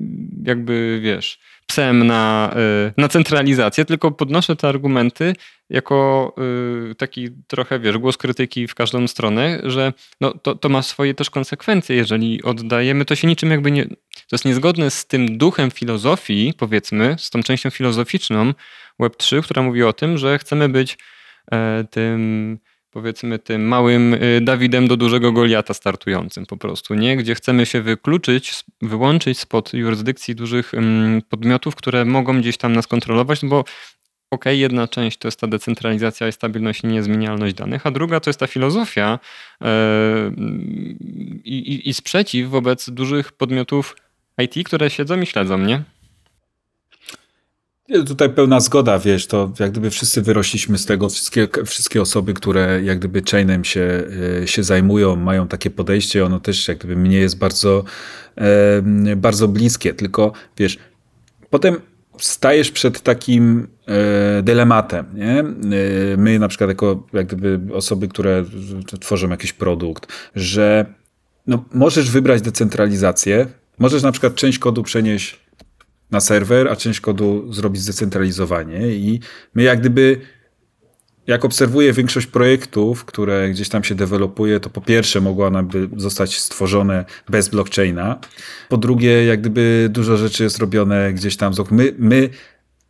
jakby, wiesz, psem na, y, na centralizację, tylko podnoszę te argumenty jako y, taki trochę, wiesz, głos krytyki w każdą stronę, że no, to, to ma swoje też konsekwencje, jeżeli oddajemy, to się niczym jakby nie... To jest niezgodne z tym duchem filozofii, powiedzmy, z tą częścią filozoficzną Web3, która mówi o tym, że chcemy być e, tym powiedzmy tym małym y, Dawidem do dużego Goliata startującym po prostu, nie? Gdzie chcemy się wykluczyć, wyłączyć spod jurysdykcji dużych podmiotów, które mogą gdzieś tam nas kontrolować, bo ok, jedna część to jest ta decentralizacja i stabilność i niezmienialność danych, a druga to jest ta filozofia yy, i, i sprzeciw wobec dużych podmiotów IT, które siedzą i śledzą, nie? Tutaj pełna zgoda, wiesz, to jak gdyby wszyscy wyrośliśmy z tego, wszystkie, wszystkie osoby, które jak gdyby chainem się, e, się zajmują, mają takie podejście, ono też jak gdyby mnie jest bardzo, e, bardzo bliskie, tylko wiesz, potem stajesz przed takim e, dylematem, nie? My na przykład jako jak gdyby osoby, które tworzą jakiś produkt, że no, możesz wybrać decentralizację, możesz na przykład część kodu przenieść na serwer, a część kodu zrobić zdecentralizowanie. I my jak gdyby, jak obserwuję większość projektów, które gdzieś tam się dewelopuje, to po pierwsze mogła ona by zostać stworzone bez blockchaina. Po drugie, jak gdyby dużo rzeczy jest robione gdzieś tam. My, my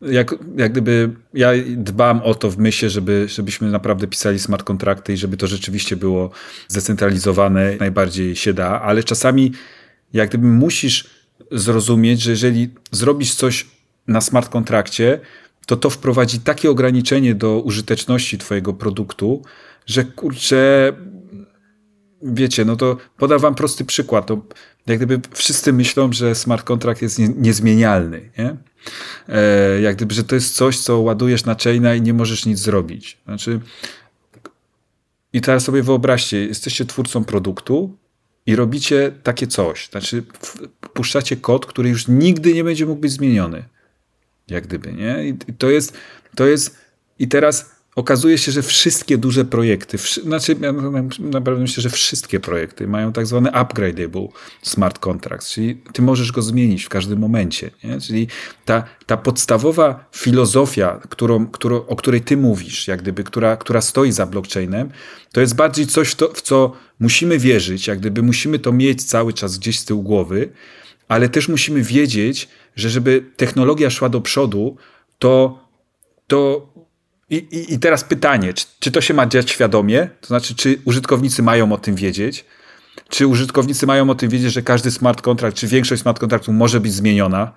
jak, jak gdyby ja dbam o to w myśli, żeby, żebyśmy naprawdę pisali smart kontrakty i żeby to rzeczywiście było zdecentralizowane, najbardziej się da, ale czasami jak gdyby musisz zrozumieć, że jeżeli zrobisz coś na smart kontrakcie, to to wprowadzi takie ograniczenie do użyteczności twojego produktu, że kurczę, wiecie, no to podam wam prosty przykład. To jak gdyby wszyscy myślą, że smart kontrakt jest nie, niezmienialny, nie? E, jak gdyby, że to jest coś, co ładujesz na chaina i nie możesz nic zrobić. Znaczy, i teraz sobie wyobraźcie, jesteście twórcą produktu, i robicie takie coś. Znaczy, puszczacie kod, który już nigdy nie będzie mógł być zmieniony. Jak gdyby, nie? I to jest, to jest, i teraz okazuje się, że wszystkie duże projekty, znaczy ja naprawdę myślę, że wszystkie projekty mają tak zwany upgradable smart contracts, czyli ty możesz go zmienić w każdym momencie. Nie? Czyli ta, ta podstawowa filozofia, którą, którą, o której ty mówisz, jak gdyby, która, która stoi za blockchainem, to jest bardziej coś, to, w co musimy wierzyć, jak gdyby musimy to mieć cały czas gdzieś z tyłu głowy, ale też musimy wiedzieć, że żeby technologia szła do przodu, to, to i, i, I, teraz pytanie, czy, czy, to się ma dziać świadomie? To znaczy, czy użytkownicy mają o tym wiedzieć? Czy użytkownicy mają o tym wiedzieć, że każdy smart contract, czy większość smart contractów może być zmieniona?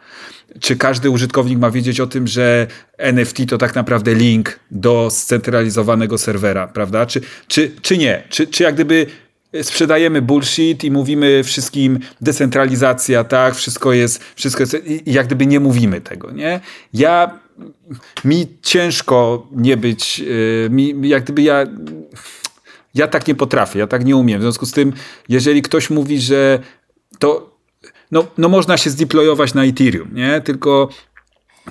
Czy każdy użytkownik ma wiedzieć o tym, że NFT to tak naprawdę link do scentralizowanego serwera, prawda? Czy, czy, czy nie? Czy, czy jak gdyby sprzedajemy bullshit i mówimy wszystkim decentralizacja, tak, wszystko jest, wszystko jest, i jak gdyby nie mówimy tego, nie? Ja, mi ciężko nie być, y, mi, jak gdyby ja, ja tak nie potrafię, ja tak nie umiem, w związku z tym, jeżeli ktoś mówi, że to, no, no można się zdeployować na Ethereum, nie? Tylko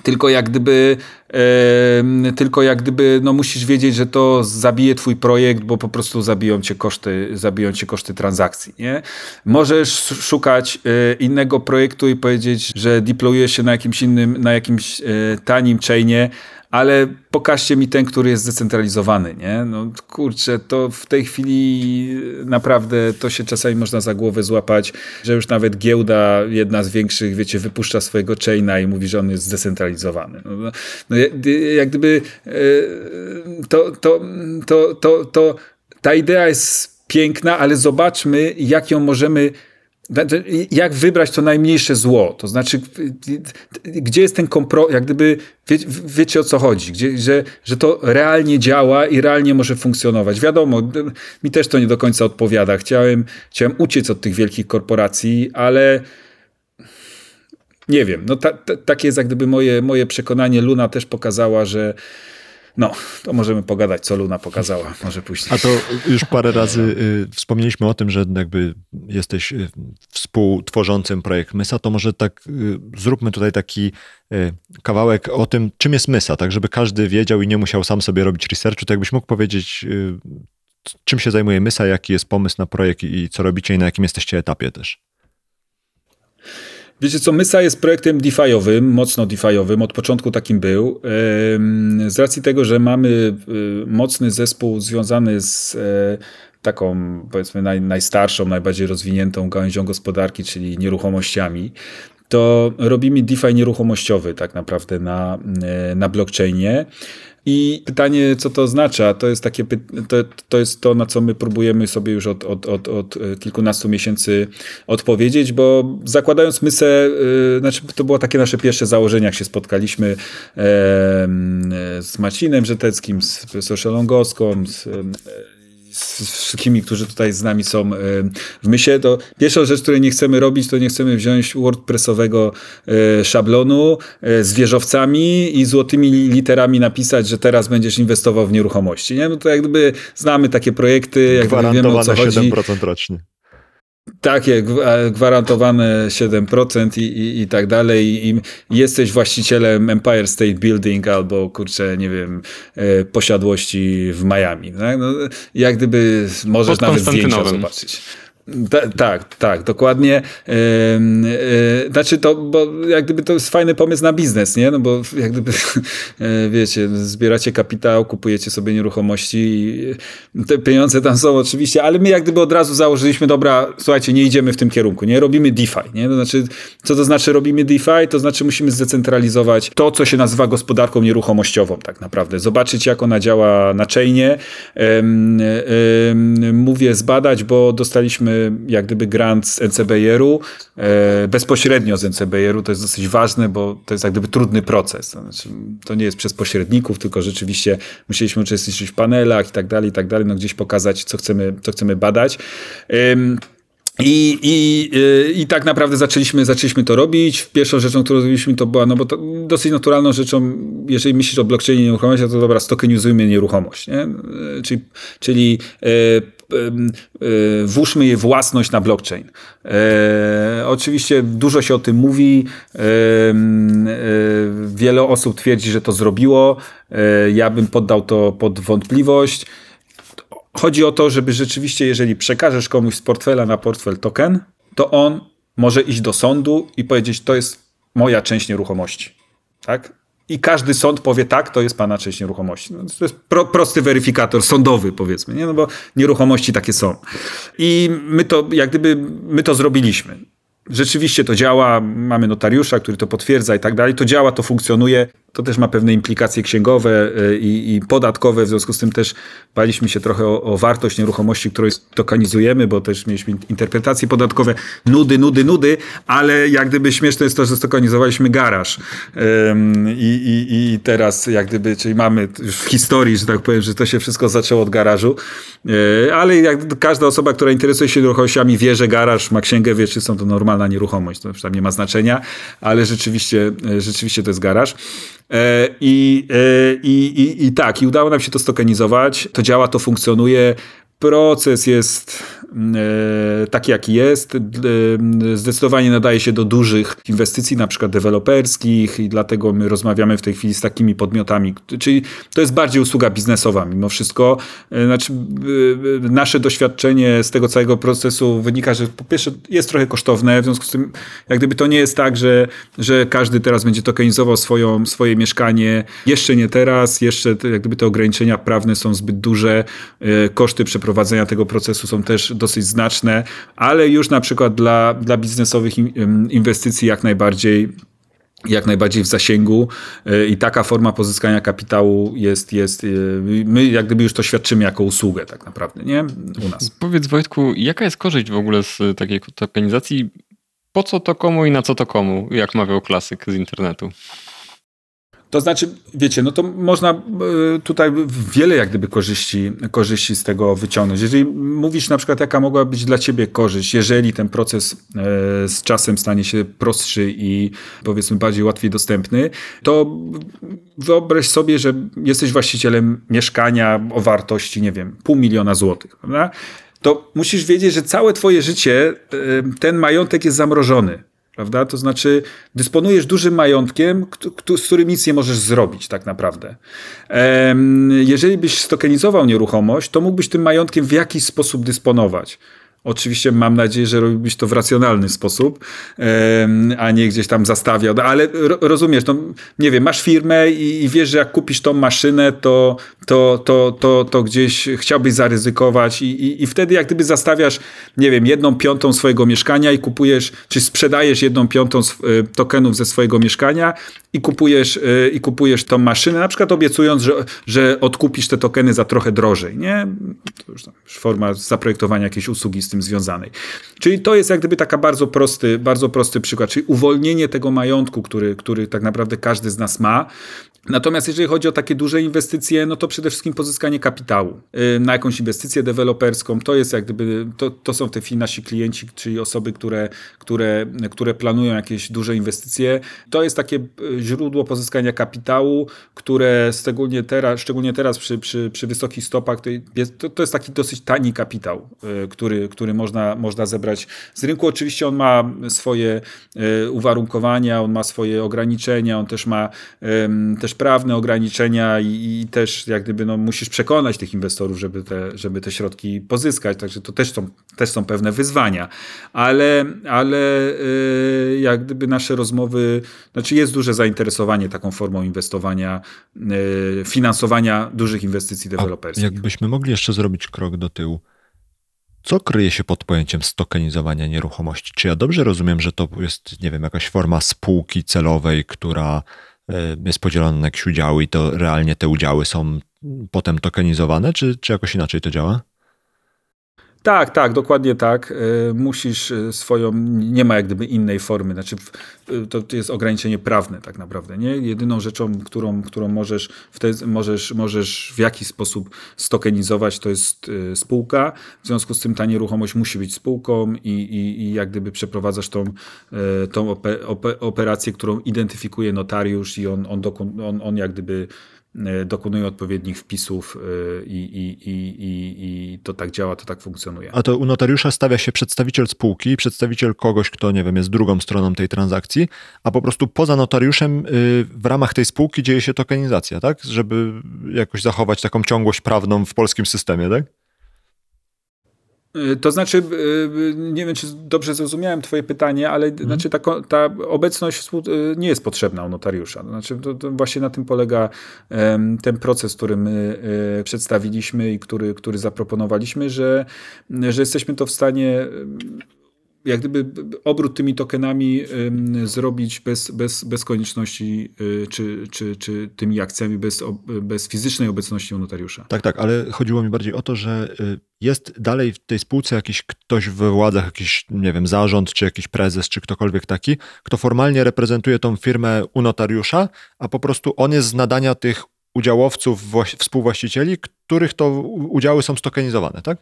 tylko jak gdyby, e, tylko jak gdyby, no musisz wiedzieć, że to zabije twój projekt, bo po prostu zabiją cię koszty, zabiją cię koszty transakcji, nie? Możesz szukać e, innego projektu i powiedzieć, że deployujesz się na jakimś innym, na jakimś e, tanim chainie, ale pokażcie mi ten, który jest zdecentralizowany, nie? No kurczę, to w tej chwili naprawdę to się czasami można za głowę złapać, że już nawet giełda, jedna z większych, wiecie, wypuszcza swojego chaina i mówi, że on jest zdecentralizowany. No, no, no jak gdyby e, to, to, to, to, to ta idea jest piękna, ale zobaczmy, jak ją możemy jak wybrać to najmniejsze zło? To znaczy, gdzie jest ten kompromis, jak gdyby, wie, wiecie o co chodzi, gdzie, że, że to realnie działa i realnie może funkcjonować. Wiadomo, mi też to nie do końca odpowiada. Chciałem, chciałem uciec od tych wielkich korporacji, ale nie wiem, no ta, ta, takie jest jak gdyby moje, moje przekonanie. Luna też pokazała, że no, to możemy pogadać, co Luna pokazała, może później. A to już parę razy y, wspomnieliśmy o tym, że jakby jesteś y, współtworzącym projekt Mysa, to może tak y, zróbmy tutaj taki y, kawałek o tym, czym jest Mysa, tak żeby każdy wiedział i nie musiał sam sobie robić researchu, to jakbyś mógł powiedzieć, y, czym się zajmuje Mysa, jaki jest pomysł na projekt i co robicie i na jakim jesteście etapie też. Wiecie co, Mysa jest projektem DeFi'owym, mocno DeFi'owym, od początku takim był. Z racji tego, że mamy y, mocny zespół związany z e, taką, powiedzmy, naj, najstarszą, najbardziej rozwiniętą gałęzią gospodarki, czyli nieruchomościami, to robimy DeFi nieruchomościowy tak naprawdę na, e, na blockchainie. I pytanie, co to oznacza, to jest takie, to, to jest to, na co my próbujemy sobie już od, od, od, od kilkunastu miesięcy odpowiedzieć, bo zakładając mysę, yy, znaczy to było takie nasze pierwsze założenie, jak się spotkaliśmy yy, z Macinem Żeteckim, z profesorem Longoską, z yy, z wszystkimi, którzy tutaj z nami są w myśle, to pierwsza rzecz, której nie chcemy robić, to nie chcemy wziąć WordPressowego szablonu z wieżowcami i złotymi literami napisać, że teraz będziesz inwestował w nieruchomości. Nie? No to jak gdyby znamy takie projekty, jak wiemy o co chodzi. 7% rocznie. Takie, gwarantowane 7% i, i, i tak dalej. I jesteś właścicielem Empire State Building albo, kurczę, nie wiem, e, posiadłości w Miami. Tak? No, jak gdyby możesz Pod nawet zdjęcia zobaczyć. Ta, tak, tak, dokładnie. Yy, znaczy to, bo jak gdyby to jest fajny pomysł na biznes, nie? No bo jak gdyby, e, wiecie, zbieracie kapitał, kupujecie sobie nieruchomości te pieniądze tam są oczywiście, ale my jak gdyby od razu założyliśmy, dobra, słuchajcie, nie idziemy w tym kierunku, nie? Robimy DeFi, nie? To znaczy, co to znaczy robimy DeFi? To znaczy musimy zdecentralizować to, co się nazywa gospodarką nieruchomościową tak naprawdę. Zobaczyć, jak ona działa na chainie. mówię zbadać, bo dostaliśmy jak gdyby grant z NCBR-u, e, bezpośrednio z NCBR-u, to jest dosyć ważne, bo to jest jak gdyby trudny proces. To, znaczy, to nie jest przez pośredników, tylko rzeczywiście musieliśmy uczestniczyć w panelach i tak dalej, i tak dalej, no gdzieś pokazać, co chcemy, co chcemy badać. I, i, y, I tak naprawdę zaczęliśmy, zaczęliśmy to robić. Pierwszą rzeczą, którą zrobiliśmy, to była, no bo to dosyć naturalną rzeczą, jeżeli myślisz o blockchainie nieruchomości, to dobra, stokenizujmy nieruchomość. Nie? Czyli, czyli e, włóżmy jej własność na blockchain. E, oczywiście dużo się o tym mówi. E, e, wiele osób twierdzi, że to zrobiło. E, ja bym poddał to pod wątpliwość. Chodzi o to, żeby rzeczywiście, jeżeli przekażesz komuś z portfela na portfel token, to on może iść do sądu i powiedzieć, to jest moja część nieruchomości. Tak? I każdy sąd powie, tak, to jest pana część nieruchomości. No, to jest pro, prosty weryfikator sądowy, powiedzmy, nie? No bo nieruchomości takie są. I my to, jak gdyby, my to zrobiliśmy. Rzeczywiście to działa, mamy notariusza, który to potwierdza i tak dalej. To działa, to funkcjonuje. To też ma pewne implikacje księgowe y, i, i podatkowe, w związku z tym też baliśmy się trochę o, o wartość nieruchomości, którą tokenizujemy, bo też mieliśmy interpretacje podatkowe. Nudy, nudy, nudy, ale jak gdyby śmieszne jest to, że stokonizowaliśmy garaż. I, i, I teraz jak gdyby, czyli mamy już w historii, że tak powiem, że to się wszystko zaczęło od garażu, y, ale jak każda osoba, która interesuje się nieruchomościami wie, że garaż ma księgę, wie, czy są to normalna nieruchomość. To tam nie ma znaczenia, ale rzeczywiście, y, rzeczywiście to jest garaż. E, I, e, i, i, I tak, i udało nam się to stokenizować. To działa, to funkcjonuje. Proces jest E, taki, jaki jest. E, zdecydowanie nadaje się do dużych inwestycji, na przykład deweloperskich i dlatego my rozmawiamy w tej chwili z takimi podmiotami. Czyli to jest bardziej usługa biznesowa mimo wszystko. E, znaczy, nasze doświadczenie z tego całego procesu wynika, że po pierwsze jest trochę kosztowne, w związku z tym jak gdyby to nie jest tak, że, że każdy teraz będzie tokenizował swoją, swoje mieszkanie. Jeszcze nie teraz, jeszcze jak gdyby te ograniczenia prawne są zbyt duże, koszty przeprowadzenia tego procesu są też dosyć znaczne, ale już na przykład dla, dla biznesowych inwestycji jak najbardziej jak najbardziej w zasięgu e, i taka forma pozyskania kapitału jest, jest, e, my jak gdyby już to świadczymy jako usługę tak naprawdę, nie? U nas. Powiedz Wojtku, jaka jest korzyść w ogóle z takiej tokenizacji? Po co to komu i na co to komu, jak mawiał klasyk z internetu? To znaczy, wiecie, no to można e, tutaj wiele jak gdyby korzyści, korzyści z tego wyciągnąć. Jeżeli mówisz na przykład, jaka mogła być dla ciebie korzyść, jeżeli ten proces e, z czasem stanie się prostszy i powiedzmy bardziej łatwiej dostępny, to wyobraź sobie, że jesteś właścicielem mieszkania o wartości, nie wiem, pół miliona złotych, prawda? To musisz wiedzieć, że całe twoje życie e, ten majątek jest zamrożony prawda? To znaczy dysponujesz dużym majątkiem, z którym nic nie możesz zrobić tak naprawdę. Jeżeli byś stokenizował nieruchomość, to mógłbyś tym majątkiem w jakiś sposób dysponować. Oczywiście mam nadzieję, że robiłbyś to w racjonalny sposób, a nie gdzieś tam zastawiał. No, ale ro, rozumiesz, no, nie wiem, masz firmę i, wiesz, że jak kupisz tą maszynę, to, to, to, to, to gdzieś chciałbyś zaryzykować i, i, i wtedy jak gdyby zastawiasz, nie wiem, jedną piątą swojego mieszkania i kupujesz, czy sprzedajesz jedną piątą y, tokenów ze swojego mieszkania i kupujesz, y, i kupujesz tą maszynę, na przykład obiecując, że, że odkupisz te tokeny za trochę drożej, nie? To już tam już forma zaprojektowania jakiejś usługi tym związanej. Czyli to jest jak gdyby taka bardzo prosty, bardzo prosty przykład, czyli uwolnienie tego majątku, który, który tak naprawdę każdy z nas ma. Natomiast jeżeli chodzi o takie duże inwestycje, no to przede wszystkim pozyskanie kapitału y, na jakąś inwestycję deweloperską. To jest jak gdyby, to, to są te nasi klienci, czyli osoby, które, które, które planują jakieś duże inwestycje. To jest takie y, źródło pozyskania kapitału, które szczególnie teraz, szczególnie teraz przy, przy, przy wysokich stopach, to to jest taki dosyć tani kapitał, y, który, który można, można zebrać z rynku. Oczywiście on ma swoje uwarunkowania, on ma swoje ograniczenia, on też ma też prawne ograniczenia i, i, też jak gdyby no, musisz przekonać tych inwestorów, żeby te, żeby te środki pozyskać. Także to też są, też są pewne wyzwania. Ale, ale yy, jak gdyby nasze rozmowy, znaczy jest duże zainteresowanie taką formą inwestowania, yy, finansowania dużych inwestycji deweloperskich. A jakbyśmy mogli jeszcze zrobić krok do tyłu. Co kryje się pod pojęciem stokenizowania nieruchomości? Czy ja dobrze rozumiem, że to jest, nie wiem, jakaś forma spółki celowej, która jest podzielona na jakieś udziały i to realnie te udziały są potem tokenizowane, czy, czy jakoś inaczej to działa? Tak, tak, dokładnie tak. Musisz swoją, nie ma jak gdyby innej formy, znaczy to jest ograniczenie prawne tak naprawdę, nie? Jedyną rzeczą, którą, którą możesz, wtedy możesz, możesz w jakiś sposób stokenizować, to jest spółka, w związku z tym ta nieruchomość musi być spółką i, i, i jak gdyby przeprowadzasz tą, tą operację, którą identyfikuje notariusz i on, on, on, on jak gdyby dokonują odpowiednich wpisów i, i, i, i, to tak działa, to tak funkcjonuje. A to u notariusza stawia się przedstawiciel spółki, przedstawiciel kogoś, kto, nie wiem, jest drugą stroną tej transakcji, a po prostu poza notariuszem w ramach tej spółki dzieje się tokenizacja, tak? Żeby jakoś zachować taką ciągłość prawną w polskim systemie, tak? To znaczy, nie wiem, czy dobrze zrozumiałem Twoje pytanie, ale hmm. znaczy ta, ta obecność nie jest potrzebna u notariusza. Znaczy, to, to właśnie na tym polega ten proces, który my przedstawiliśmy i który, który zaproponowaliśmy, że, że jesteśmy to w stanie jak gdyby obrót tymi tokenami zrobić bez, bez, bez konieczności, y, czy, czy, czy tymi akcjami bez, bez fizycznej obecności u notariusza. Tak, tak, ale chodziło mi bardziej o to, że y, jest dalej w tej spółce jakiś ktoś we władzach, jakiś, nie wiem, zarząd, czy jakiś prezes, czy ktokolwiek taki, kto formalnie reprezentuje tą firmę u notariusza, a po prostu on jest z nadania tych udziałowców, współwłaścicieli, których to udziały są stokenizowane, tak?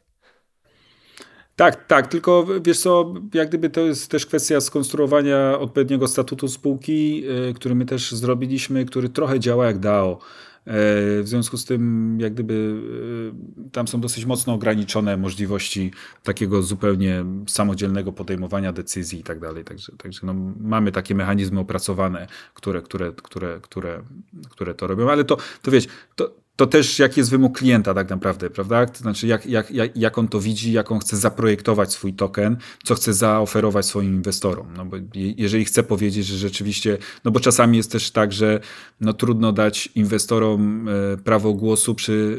Tak, tak, tylko wiesz co, jak gdyby to jest też kwestia skonstruowania odpowiedniego statutu spółki, y, który my też zrobiliśmy, który trochę działa jak DAO. E, w związku z tym, jak gdyby y, tam są dosyć mocno ograniczone możliwości takiego zupełnie samodzielnego podejmowania decyzji i tak dalej. Także, także no, mamy takie mechanizmy opracowane, które, które, które, które, które to robią, ale to, to wiesz, to, to też jaki jest wymóg klienta tak naprawdę, prawda? To znaczy jak, jak, jak, jak on to widzi, jak on chce zaprojektować swój token, co chce zaoferować swoim inwestorom. No bo jeżeli chce powiedzieć, że rzeczywiście, no bo czasami jest też tak, że no trudno dać inwestorom e, prawo głosu przy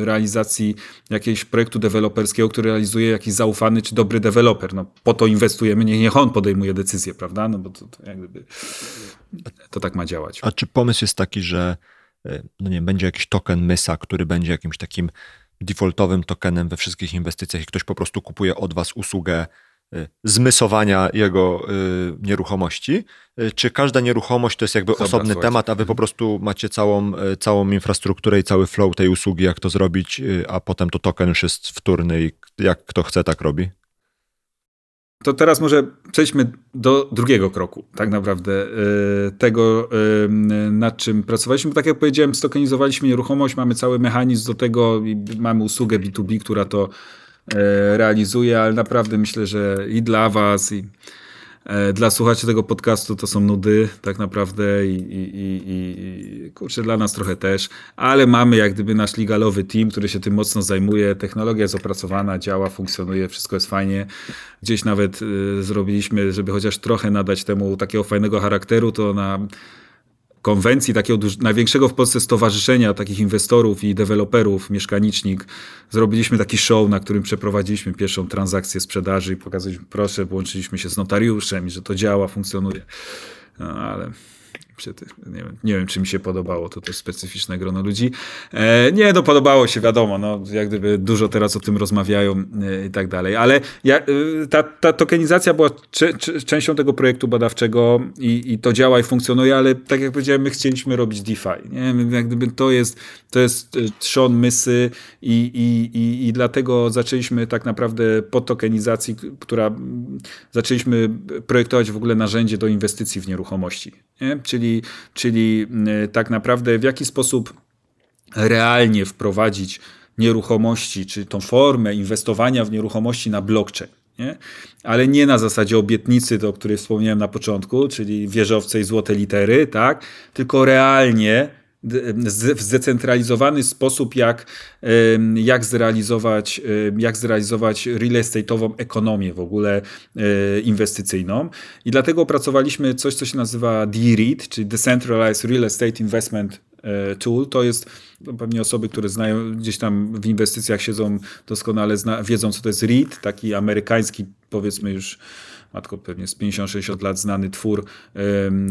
e, realizacji jakiegoś projektu deweloperskiego, który realizuje jakiś zaufany czy dobry deweloper. No po to inwestujemy, niech, niech on podejmuje decyzję, prawda? No bo to, to jak gdyby to tak ma działać. A czy pomysł jest taki, że no nie będzie jakiś token MYSA, który będzie jakimś takim defaultowym tokenem we wszystkich inwestycjach i ktoś po prostu kupuje od was usługę y, zmysowania jego y, nieruchomości, y, czy każda nieruchomość to jest jakby Dobra, osobny słuchajcie. temat, a wy po prostu macie całą, całą infrastrukturę i cały flow tej usługi, jak to zrobić, a potem to token już jest wtórny i jak kto chce, tak robi? To teraz może przejdźmy do drugiego kroku, tak naprawdę, e, tego, e, nad czym pracowaliśmy. Tak jak powiedziałem, stokenizowaliśmy nieruchomość, mamy cały mechanizm do tego i mamy usługę B2B, która to e, realizuje, ale naprawdę myślę, że i dla Was, i dla słuchaczy tego podcastu to są nudy tak naprawdę i, i, i, i kurczę, dla nas trochę też, ale mamy jak gdyby nasz legalowy team, który się tym mocno zajmuje. Technologia jest opracowana, działa, funkcjonuje, wszystko jest fajnie. Gdzieś nawet y, zrobiliśmy, żeby chociaż trochę nadać temu takiego fajnego charakteru, to na konwencji takiego największego w Polsce stowarzyszenia takich inwestorów i deweloperów, mieszkanicznik, zrobiliśmy taki show, na którym przeprowadziliśmy pierwszą transakcję sprzedaży i pokazaliśmy, proszę, połączyliśmy się z notariuszem i że to działa, funkcjonuje. No, ale nie wiem, nie wiem, czy mi się podobało, to też specyficzne grono ludzi. E, nie, no podobało się, wiadomo, no, jak gdyby dużo teraz o tym rozmawiają e, i tak dalej, ale ja, e, ta, ta tokenizacja była częścią tego projektu badawczego i, i, to działa i funkcjonuje, ale tak jak powiedziałem, my chcieliśmy robić DeFi, nie? Jak gdyby to jest, to jest e, trzon mysy i, i, i, i dlatego zaczęliśmy tak naprawdę po tokenizacji, która zaczęliśmy projektować w ogóle narzędzie do inwestycji w nieruchomości, nie? czyli czyli, y, tak naprawdę w jaki sposób realnie wprowadzić nieruchomości, czy tą formę inwestowania w nieruchomości na blockchain. Nie? Ale nie na zasadzie obietnicy, o której wspomniałem na początku, czyli wieżowce i złote litery, tak? tylko realnie w zdecentralizowany sposób, jak, jak, zrealizować, jak zrealizować real estate'ową ekonomię w ogóle e, inwestycyjną. I dlatego opracowaliśmy coś, co się nazywa DREIT, czyli Decentralized Real Estate Investment e, Tool. To jest no, pewnie osoby, które znają gdzieś tam w inwestycjach siedzą doskonale, zna, wiedzą, co to jest REIT, taki amerykański, powiedzmy już matko pewnie z 50-60 lat znany twór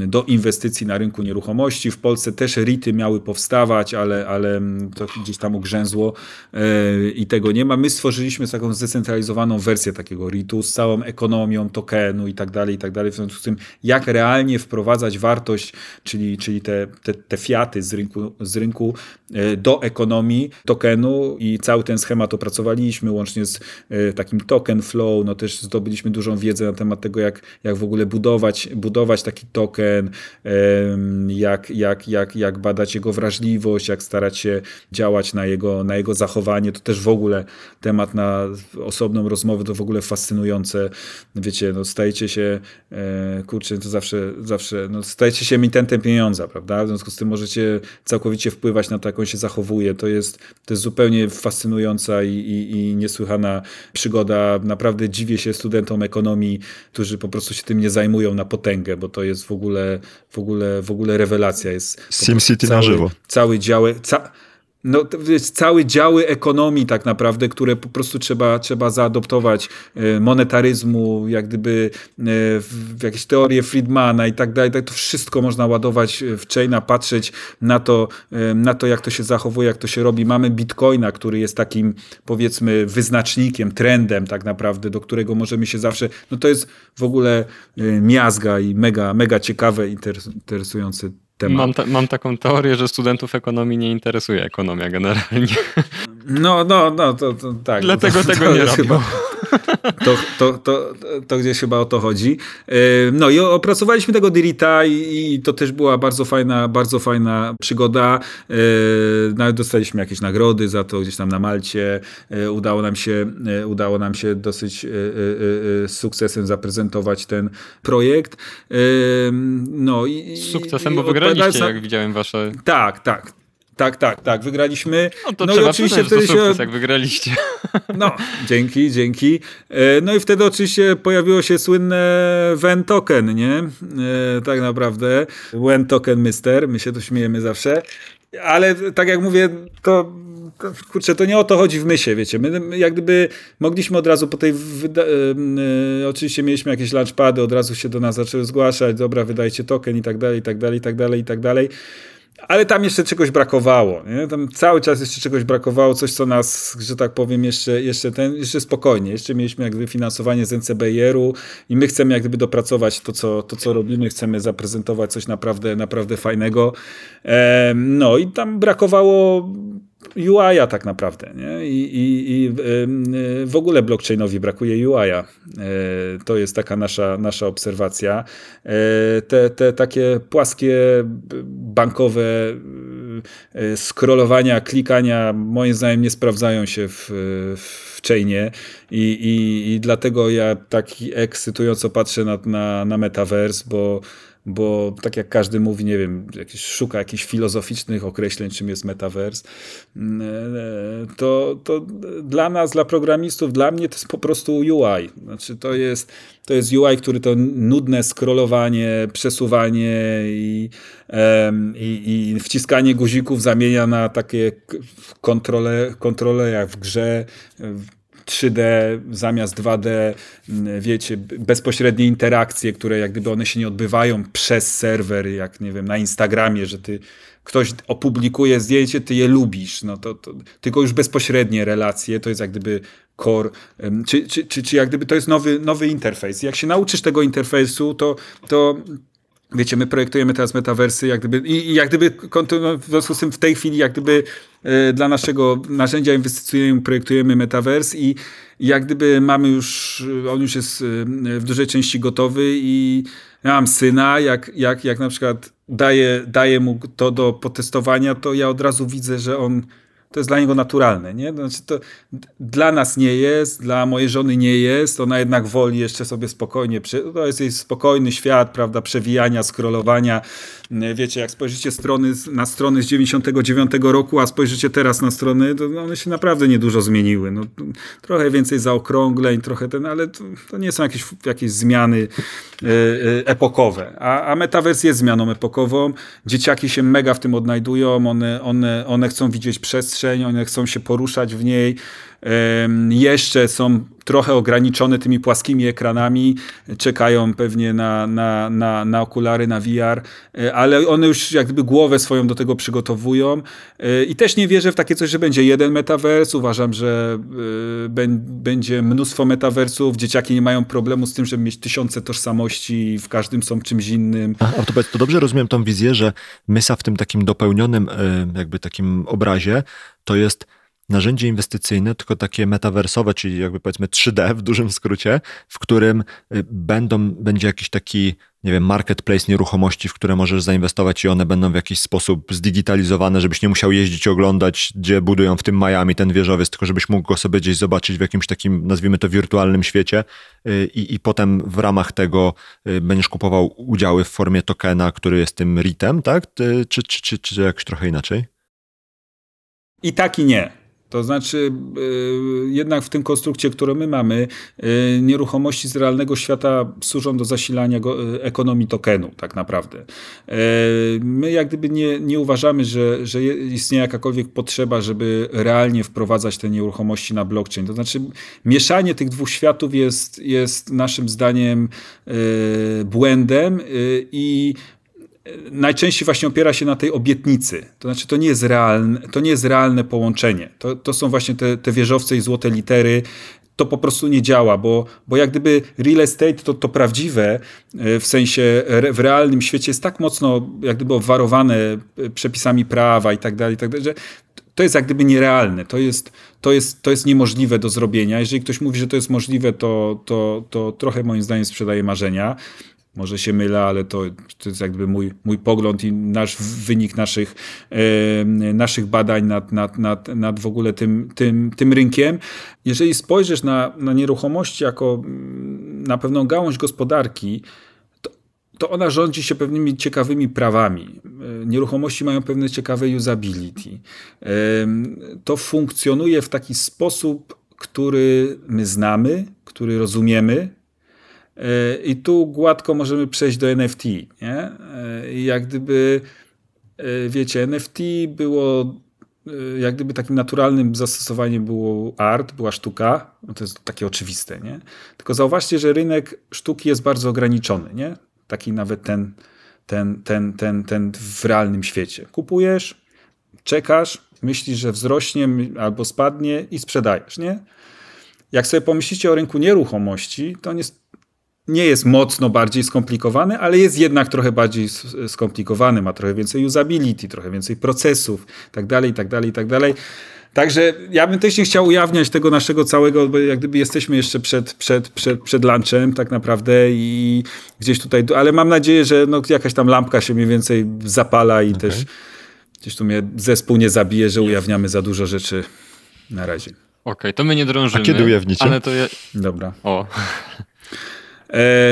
do inwestycji na rynku nieruchomości. W Polsce też RITy miały powstawać, ale, ale to gdzieś tam ugrzęzło e, i tego nie ma. My stworzyliśmy taką zdecentralizowaną wersję takiego RITu z całą ekonomią tokenu i tak dalej, i tak dalej. W związku z tym, jak realnie wprowadzać wartość, czyli, czyli te, te, te fiaty z rynku, z rynku e, do ekonomii tokenu i cały ten schemat opracowaliśmy łącznie z e, takim token flow, no też zdobyliśmy dużą wiedzę na temat temat tego, jak, jak w ogóle budować, budować taki token, jak, jak, jak, jak badać jego wrażliwość, jak starać się działać na jego, na jego zachowanie. To też w ogóle temat na osobną rozmowę, to w ogóle fascynujące. Wiecie, no stajecie się, e, kurczę, to zawsze, zawsze no stajecie się emitentem pieniądza, prawda? W związku z tym możecie całkowicie wpływać na to, jak on się zachowuje. To jest, to jest zupełnie fascynująca i, i, i niesłychana przygoda. Naprawdę dziwię się studentom ekonomii, którzy po prostu się tym nie zajmują na potęgę, bo to jest w ogóle, w ogóle, w ogóle rewelacja. Jest SimCity na żywo. Cały dział, ca, no, całe działy ekonomii tak naprawdę, które po prostu trzeba, trzeba zaadoptować, e, monetaryzmu, jak gdyby e, w jakieś teorie Friedmana i tak dalej, tak to wszystko można ładować w chaina, patrzeć na to, e, na to, jak to się zachowuje, jak to się robi. Mamy Bitcoina, który jest takim powiedzmy wyznacznikiem, trendem tak naprawdę, do którego możemy się zawsze, no to jest w ogóle miazga i mega, mega ciekawe, interesujące temat. Mam, ta, mam taką teorię, że studentów ekonomii nie interesuje ekonomia generalnie. No, no, no, to, to tak. Dlatego to, tego to nie robią. Chyba, to, to, to, to gdzieś chyba o to chodzi. No i opracowaliśmy tego Dirita i, i to też była bardzo fajna, bardzo fajna przygoda. Nawet dostaliśmy jakieś nagrody za to gdzieś tam na Malcie. Udało nam się, udało nam się dosyć z sukcesem zaprezentować ten projekt. No i, z sukcesem, bo wygraliście, jak widziałem wasze... Tak, tak. Tak, tak, tak, wygraliśmy. No to no trzeba i oczywiście wtedy to sukces, się... jak wygraliście. No, dzięki, dzięki. E, no i wtedy oczywiście pojawiło się słynne Wen Token, nie? E, tak naprawdę. Wen Token Mister, my się tu śmiejemy zawsze. Ale tak jak mówię, to, kurczę, to nie o to chodzi w mysie, wiecie. My jak gdyby mogliśmy od razu po tej, wyda- yy, oczywiście mieliśmy jakieś launchpady, od razu się do nas zaczęły zgłaszać, dobra, wydajcie token i tak dalej, i tak dalej, i tak dalej, i tak dalej. Ale tam jeszcze czegoś brakowało. Nie? Tam cały czas jeszcze czegoś brakowało, coś co nas, że tak powiem, jeszcze, jeszcze ten, jeszcze spokojnie. Jeszcze mieliśmy jakby finansowanie z NCBR-u i my chcemy jak gdyby dopracować to, co, to, co robimy. Chcemy zaprezentować coś naprawdę, naprawdę fajnego. no i tam brakowało UI-a tak naprawdę. Nie? I, i, I, w ogóle blockchainowi brakuje UI-a. E, to jest taka nasza, nasza obserwacja. E, te, te takie płaskie, bankowe e, scrollowania, klikania, moim zdaniem nie sprawdzają się w w chainie i, i, i dlatego ja tak ekscytująco patrzę na, na, na Metaverse, bo bo tak jak każdy mówi, nie wiem, szuka jakichś filozoficznych określeń, czym jest metavers, mm, e, to, to dla nas, dla programistów, dla mnie to jest po prostu UI. Znaczy to jest, to jest UI, który to nudne scrollowanie, przesuwanie i, i, i wciskanie guzików zamienia na takie kontrole, kontrole jak w grze, 3D zamiast 2D, wiecie, bezpośrednie interakcje, które jak gdyby one się nie odbywają przez serwer, jak nie wiem, na Instagramie, że ty ktoś opublikuje zdjęcie, ty je lubisz, no to, to tylko już bezpośrednie relacje, to jest jak gdyby core, czy, czy, czy, czy jak gdyby to jest nowy, nowy interfejs. Jak się nauczysz tego interfejsu, to, to Wiecie, my projektujemy teraz metawersy, jak gdyby, i, i jak gdyby, w związku z tym w tej chwili, jak gdyby e, dla naszego narzędzia inwestycyjnego projektujemy metavers i, jak gdyby mamy już, on już jest e, w dużej części gotowy i ja mam syna, jak, jak, jak na przykład daję, daję mu to do potestowania, to ja od razu widzę, że on to jest dla niego naturalne. Nie? Znaczy to dla nas nie jest, dla mojej żony nie jest, ona jednak woli jeszcze sobie spokojnie, to jest jej spokojny świat, prawda, przewijania, scrollowania. Wiecie, jak spojrzycie strony, na strony z 99 roku, a spojrzycie teraz na strony, to one się naprawdę niedużo zmieniły. No, trochę więcej zaokrągleń, trochę ten, ale to, to nie są jakieś, jakieś zmiany e, e, epokowe. A, a Metaverse jest zmianą epokową. Dzieciaki się mega w tym odnajdują, one, one, one chcą widzieć przestrzeń, one chcą się poruszać w niej. Jeszcze są trochę ograniczone tymi płaskimi ekranami, czekają pewnie na, na, na, na okulary, na VR, e, ale one już jak gdyby głowę swoją do tego przygotowują e, i też nie wierzę w takie coś, że będzie jeden metavers, uważam, że e, będzie mnóstwo metaversów, dzieciaki nie mają problemu z tym, żeby mieć tysiące tożsamości i w każdym są czymś innym. A, to, to dobrze rozumiem tą wizję, że Mysa w tym takim dopełnionym jakby takim obrazie to jest narzędzie inwestycyjne, tylko takie metaversowe, czyli jakby powiedzmy 3D w dużym skrócie, w którym y, będą, będzie jakiś taki, nie wiem, marketplace nieruchomości, w które możesz zainwestować i one będą w jakiś sposób zdigitalizowane, żebyś nie musiał jeździć oglądać, gdzie budują w tym Miami ten wieżowiec, tylko żebyś mógł go sobie gdzieś zobaczyć w jakimś takim, nazwijmy to, wirtualnym świecie y, i, i potem w ramach tego y, będziesz kupował udziały w formie tokena, który jest tym RIT-em, tak? Czy, czy, czy, czy jakoś trochę inaczej? I tak i nie. To znaczy, yy, jednak w tym konstrukcie, którą my mamy, yy, nieruchomości z realnego świata służą do zasilania yy, ekonomii tokenu, tak naprawdę. My jak gdyby nie, nie uważamy, że, że istnieje jakakolwiek potrzeba, żeby realnie wprowadzać te nieruchomości na blockchain. To znaczy, mieszanie tych dwóch światów jest, jest naszym zdaniem błędem i najczęściej właśnie opiera się na tej obietnicy. To znaczy, to nie jest realne, to nie jest realne połączenie. To, to są właśnie te, te wieżowce i złote litery. To po prostu nie działa, bo, bo jak gdyby real estate to, to prawdziwe, e, w sensie w realnym świecie jest tak mocno jak gdyby obwarowane e, przepisami prawa i tak dalej, i tak dalej, że to jest jak gdyby nierealne, to jest, to jest, to jest niemożliwe do zrobienia. Jeżeli ktoś mówi, że to jest możliwe, to, to, to trochę moim zdaniem sprzedaje marzenia. Może się mylę, ale to, to jest jakby mój, mój pogląd i nasz wynik naszych, naszych badań nad, nad, nad, nad w ogóle tym, tym, tym rynkiem. Jeżeli spojrzysz na, na nieruchomości jako mm, na pewną gałąź gospodarki, to, ona rządzi się pewnymi ciekawymi prawami. E, nieruchomości mają pewne ciekawe usability. To funkcjonuje w taki sposób, który my znamy, który rozumiemy, i tu gładko możemy przejść do NFT. Nie? I jak gdyby, e, wiecie, NFT było e, jak gdyby takim naturalnym zastosowaniem było art, była sztuka, no to jest takie oczywiste, nie? Tylko zauważcie, że rynek sztuki jest bardzo ograniczony, nie? Taki nawet ten, ten, ten, ten, ten w realnym świecie. Kupujesz, czekasz, myślisz, że wzrośnie albo spadnie i sprzedajesz, nie? Jak sobie pomyślicie o rynku nieruchomości, to on jest nie jest mocno bardziej skomplikowany, ale jest jednak trochę bardziej skomplikowany, ma trochę więcej usability, trochę więcej procesów, tak dalej, tak dalej, tak dalej. Także ja bym też nie chciał ujawniać tego naszego całego, bo jak gdyby jesteśmy jeszcze przed, przed, przed, przed lunchem tak naprawdę i gdzieś tutaj, ale mam nadzieję, że no jakaś tam lampka się mniej więcej zapala i okay. też gdzieś tu mnie zespół nie zabije, że ujawniamy za dużo rzeczy na razie. Okej, to my nie drążymy. A kiedy ujawnicie? Ale to ja... Dobra. O,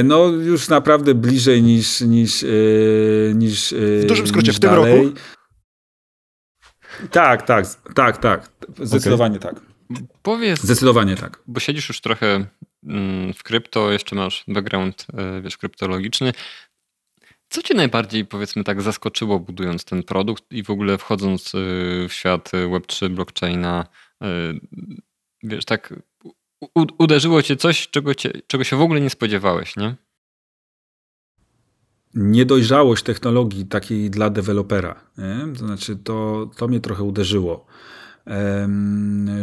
no już naprawdę bliżej niż niż e, niż e, W dużym skrócie, niż w tym dalej. roku? Tak, tak, tak, tak. Zdecydowanie tak. powiedz, Zdecydowanie tak. bo siedzisz już trochę mm, w krypto, jeszcze masz background, e, wiesz, kryptologiczny. Co cię najbardziej, powiedzmy tak, zaskoczyło budując ten produkt i w ogóle wchodząc e, w świat e, Web3, blockchaina? e, Wiesz, tak uderzyło cię coś, czego, cię, czego się w ogóle nie spodziewałeś, nie? niedojrzałość technologii takiej dla dewelopera. Nie? To znaczy, to, to mnie trochę uderzyło.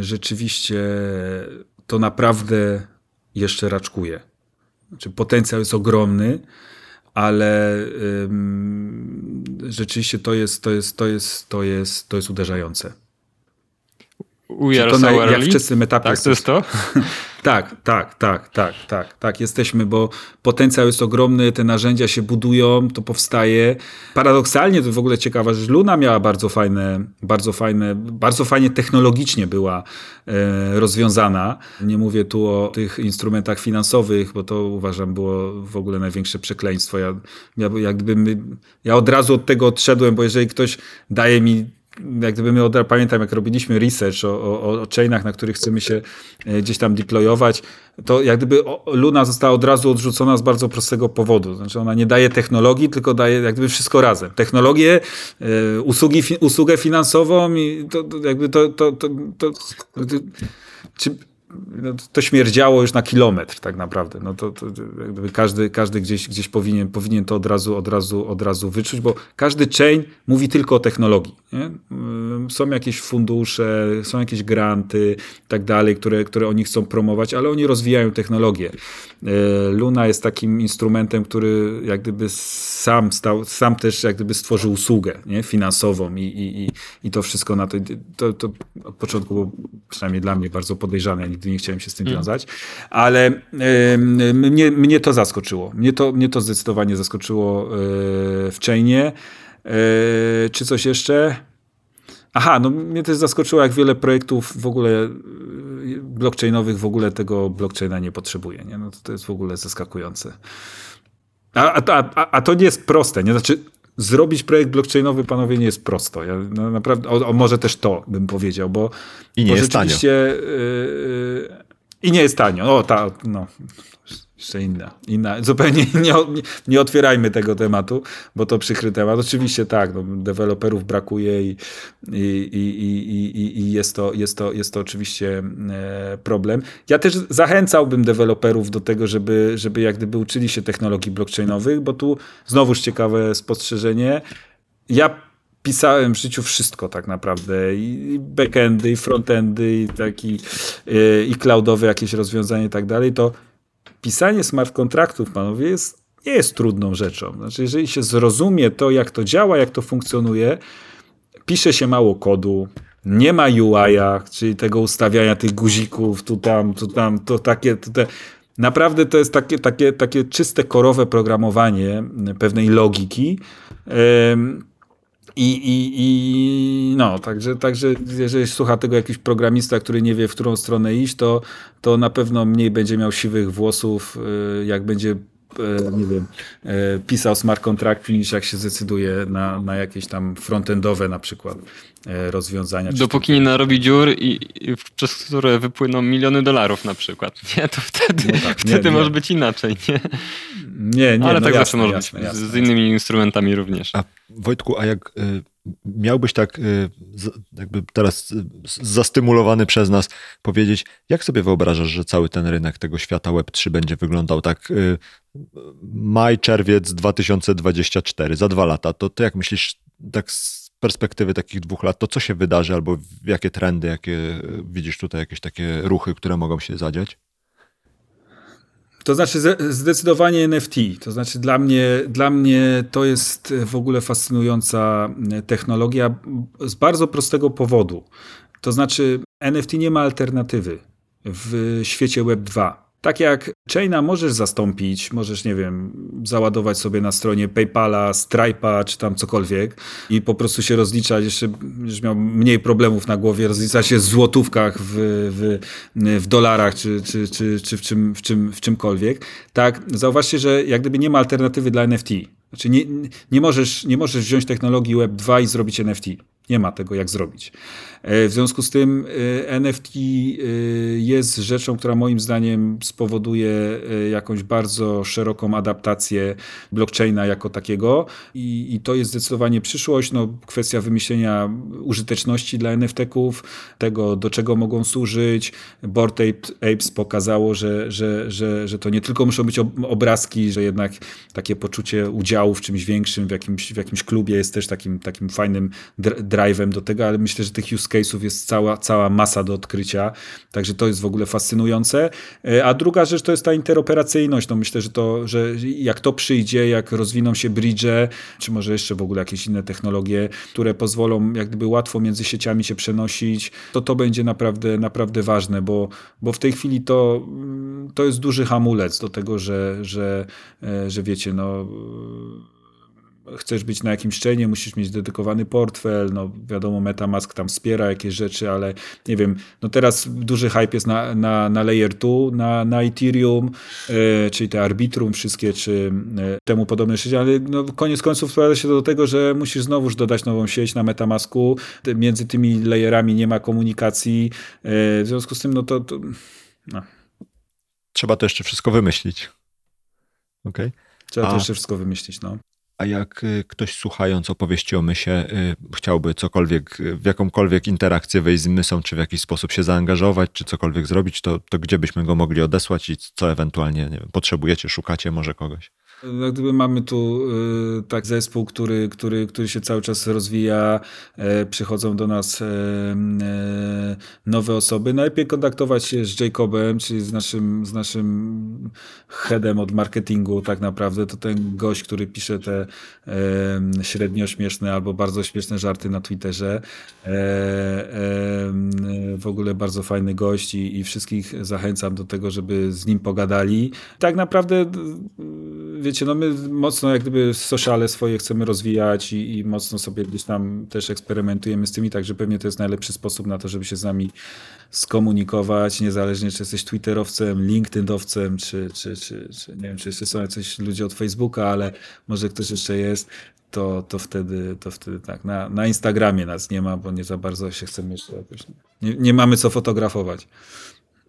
Rzeczywiście to naprawdę jeszcze raczkuje. Znaczy, potencjał jest ogromny, ale rzeczywiście to jest, to jest, to jest, to jest, to jest uderzające. We Czy to so na, jak wczesnym etapie Tak, to jest to? Tak, tak, tak, tak, tak, tak. Jesteśmy, bo potencjał jest ogromny, te narzędzia się budują, to powstaje. Paradoksalnie to w ogóle ciekawe, że Luna miała bardzo fajne, bardzo fajne, bardzo fajnie technologicznie była e, rozwiązana. Nie mówię tu o tych instrumentach finansowych, bo to uważam było w ogóle największe przekleństwo. Ja, ja, jak gdyby, ja od razu od tego odszedłem, bo jeżeli ktoś daje mi jak gdyby my od, pamiętam, jak robiliśmy research o, o, o chainach, na których chcemy się e, gdzieś tam deployować, to jak gdyby Luna została od razu odrzucona z bardzo prostego powodu. Znaczy ona nie daje technologii, tylko daje jak gdyby wszystko razem. Technologię, e, usługi, usługę finansową i to, to jakby to, to, to, to, to, to czy, no, to śmierdziało już na kilometr tak naprawdę. No to, to każdy, każdy gdzieś, gdzieś powinien, powinien to od razu, od, razu, od razu wyczuć, bo każdy chain mówi tylko o technologii. Nie? Są jakieś fundusze, są jakieś granty i tak dalej, które, które oni chcą promować, ale oni rozwijają technologię. Yy, Luna jest takim instrumentem, który jak gdyby sam stał, sam też jak gdyby stworzył usługę nie? finansową i, i, i, to wszystko na to, to, to od początku było przynajmniej dla mnie bardzo podejrzane, ja nigdy nie chciałem się z tym wiązać, ale ym, mnie, mnie to zaskoczyło. Mnie to, mnie to zdecydowanie zaskoczyło yy, w Chainie. Yy, czy coś jeszcze? Aha, no mnie też zaskoczyło, jak wiele projektów w ogóle yy, blockchainowych w ogóle tego blockchaina nie potrzebuje. Nie? No to, to jest w ogóle zaskakujące. A, a, a, a to nie jest proste. Nie? Znaczy, zrobić projekt blockchainowy, panowie, nie jest prosto. Ja, no, naprawdę, o, o, może też to bym powiedział, bo, I nie bo jest tanio. rzeczywiście, Yy, I nie jest tanio. O, ta, no. Jeszcze inna, inna. Zupełnie nie, nie, otwierajmy tego tematu, bo to przykry temat. Oczywiście tak, no, deweloperów brakuje i, i, i, i, i, jest, to, jest, to, jest to oczywiście e, problem. Ja też zachęcałbym deweloperów do tego, żeby, żeby jak gdyby uczyli się technologii blockchainowych, bo tu znowuż ciekawe spostrzeżenie. Ja pisałem w życiu wszystko tak naprawdę. I backendy, i frontendy, i taki y, i cloudowe jakieś rozwiązanie i tak dalej. To pisanie smart kontraktów, panowie, jest, nie jest trudną rzeczą. Znaczy, jeżeli się zrozumie to, jak to działa, jak to funkcjonuje, pisze się mało kodu, nie ma UI-a, czyli tego ustawiania tych guzików, tu tam, tu tam, to takie, to te. Naprawdę to jest takie, takie, takie czyste, korowe programowanie pewnej logiki. I, i, I no, także, także jeżeli słucha tego jakiś programista, który nie wie, w którą stronę iść, to, to na pewno mniej będzie miał siwych włosów, y, jak będzie y, nie wiem, y, pisał smart contract, niż jak się zdecyduje na, na jakieś tam frontendowe na przykład rozwiązania. Dopóki nie narobi dziur, i, i przez które wypłyną miliony dolarów na przykład, nie? To wtedy, No tak, nie, wtedy nie. może być inaczej, nie? Nie, nie, Ale no tak zawsze jasne, może jasne, być. jasne, z, z innymi instrumentami również. A Wojtku, a jak y, miałbyś tak y, jakby teraz y, zastymulowany przez nas powiedzieć, jak sobie wyobrażasz, że cały ten rynek tego świata Web3 będzie wyglądał tak y, maj, czerwiec 2024, za dwa lata, to, to jak myślisz tak z perspektywy takich dwóch lat, to co się wydarzy albo jakie trendy, jakie y, widzisz tutaj jakieś takie ruchy, które mogą się zadziać? To znaczy zdecydowanie NFT. To znaczy dla mnie, dla mnie to jest w ogóle fascynująca technologia z bardzo prostego powodu. To znaczy NFT nie ma alternatywy w świecie Web 2. tak jak Chaina możesz zastąpić, możesz, nie wiem, załadować sobie na stronie PayPala, Stripe'a czy tam cokolwiek i po prostu się rozliczać, jeszcze będziesz miał mniej problemów na głowie, rozliczać się w złotówkach, w, w, w dolarach czy, czy, czy, czy w, czym, w, czym, w czymkolwiek. Tak, zauważcie, że jak gdyby nie ma alternatywy dla NFT. Znaczy nie, nie, możesz, nie możesz wziąć technologii Web 2 i zrobić NFT. Nie ma tego, jak zrobić. W związku z tym NFT jest rzeczą, która moim zdaniem spowoduje jakąś bardzo szeroką adaptację blockchaina jako takiego i, i to jest zdecydowanie przyszłość. No, kwestia wymyślenia użyteczności dla NFT-ków, tego do czego mogą służyć. Bored Apes pokazało, że, że, że, że to nie tylko muszą być obrazki, że jednak takie poczucie udziału w czymś większym, w jakimś, w jakimś klubie jest też takim, takim fajnym drive'em do tego, ale myślę, że tych use case'ów jest cała, cała masa do odkrycia, także to jest w ogóle fascynujące. A druga rzecz to jest ta interoperacyjność. No myślę, że to, że jak to przyjdzie, jak rozwiną się bridge, czy może jeszcze w ogóle jakieś inne technologie, które pozwolą jak gdyby łatwo między sieciami się przenosić, to to będzie naprawdę, naprawdę ważne, bo, bo w tej chwili to, to jest duży hamulec do tego, że, że, że wiecie, no chcesz być na jakimś szczenie, musisz mieć dedykowany portfel, no wiadomo, Metamask tam wspiera jakieś rzeczy, ale nie wiem, no teraz duży hype jest na, na, na Layer 2, na, na Ethereum, e, czyli te Arbitrum wszystkie, czy e, temu podobne rzeczy, ale no, koniec końców sprowadza się do tego, że musisz znowuż dodać nową sieć na Metamasku, między tymi layerami nie ma komunikacji, e, w związku z tym, no to, to no. Trzeba to jeszcze wszystko wymyślić. Okay. Trzeba A... to jeszcze wszystko wymyślić, no. A jak y, ktoś słuchając opowieści o mysie y, chciałby cokolwiek, y, w jakąkolwiek interakcję wejść z mysą, czy w jakiś sposób się zaangażować, czy cokolwiek zrobić, to, to gdzie byśmy go mogli odesłać i co ewentualnie wiem, potrzebujecie, szukacie może kogoś? Jak gdyby mamy tu y, tak zespół, który, który, który się cały czas rozwija, e, przychodzą do nas e, e, nowe osoby. Najlepiej kontaktować się z Jacobem, czyli z naszym, z naszym headem od marketingu tak naprawdę. To ten gość, który pisze te średnio śmieszne albo bardzo śmieszne żarty na Twitterze. W ogóle bardzo fajny gość i, i wszystkich zachęcam do tego, żeby z nim pogadali. Tak naprawdę wiecie, no my mocno jak gdyby sociale swoje chcemy rozwijać i, i, mocno sobie gdzieś tam też eksperymentujemy z tymi, także pewnie to jest najlepszy sposób na to, żeby się z nami skomunikować, niezależnie czy jesteś Twitterowcem, LinkedInowcem, czy, czy, czy, czy nie wiem, czy jeszcze są jacyś ludzie od Facebooka, ale może ktoś jeszcze jest, to, to, wtedy, to wtedy tak. Na, na Instagramie nas nie ma, bo nie za bardzo się chcemy jeszcze jakoś. Nie, nie mamy co fotografować.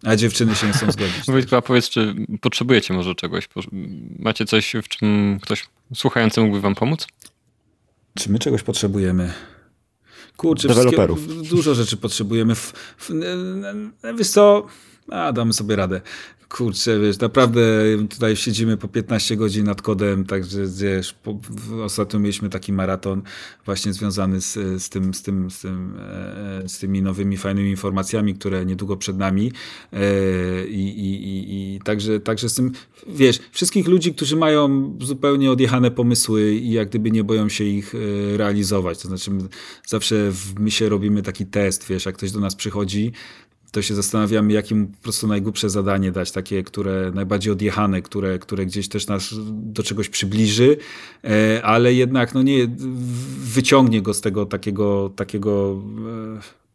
A dziewczyny się nie chcą zgodzić. Wojtku, a powiedz, czy potrzebujecie może czegoś? Macie coś, w czym ktoś słuchający mógłby wam pomóc? Czy my czegoś potrzebujemy? Kurczę, dużo rzeczy potrzebujemy. W, w, wiesz co, a damy sobie radę. Kurczę, wiesz, naprawdę tutaj siedzimy po 15 godzin nad kodem, także wiesz, po, ostatnio mieliśmy taki maraton właśnie związany z, z, tym, z, tym, z, tym, e, z tymi nowymi, fajnymi informacjami, które niedługo przed nami. E, i, i, i, i także, także z tym, wiesz, wszystkich ludzi, którzy mają zupełnie odjechane pomysły i jak gdyby nie boją się ich e, realizować, to znaczy zawsze w mysie robimy taki test, wiesz, jak ktoś do nas przychodzi, to się zastanawiamy, jakim po prostu najgłupsze zadanie dać, takie, które najbardziej odjechane, które, które gdzieś też nas do czegoś przybliży, e, ale jednak no nie, wyciągnie go z tego takiego, takiego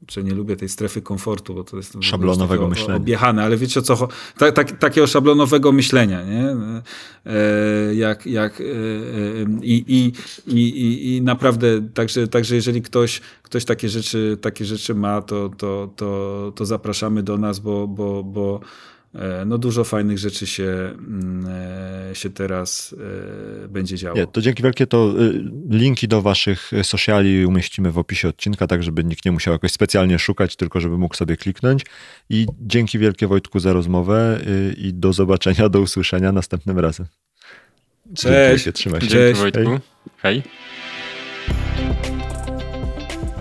e, czy nie lubię tej strefy komfortu, bo to jest szablonowego myślenia. Objechane, ale wiecie o co tak, tak, takiego szablonowego myślenia, nie? E, jak, jak, e, i, i, i, i naprawdę, także, także jeżeli ktoś, ktoś takie rzeczy, takie rzeczy ma, to, to, to, to zapraszamy do nas, bo, bo, bo E, no dużo fajnych rzeczy się, mm, e, się teraz e, będzie działo. Nie, to dzięki wielkie, to linki do waszych sociali umieścimy w opisie odcinka, tak żeby nikt nie musiał jakoś specjalnie szukać, tylko żeby mógł sobie kliknąć. I dzięki wielkie Wojtku za rozmowę i do zobaczenia, do usłyszenia następnym razem. Cześć. Dzięki, trzymaj się. Cześć Wojtku. Hej. Hej.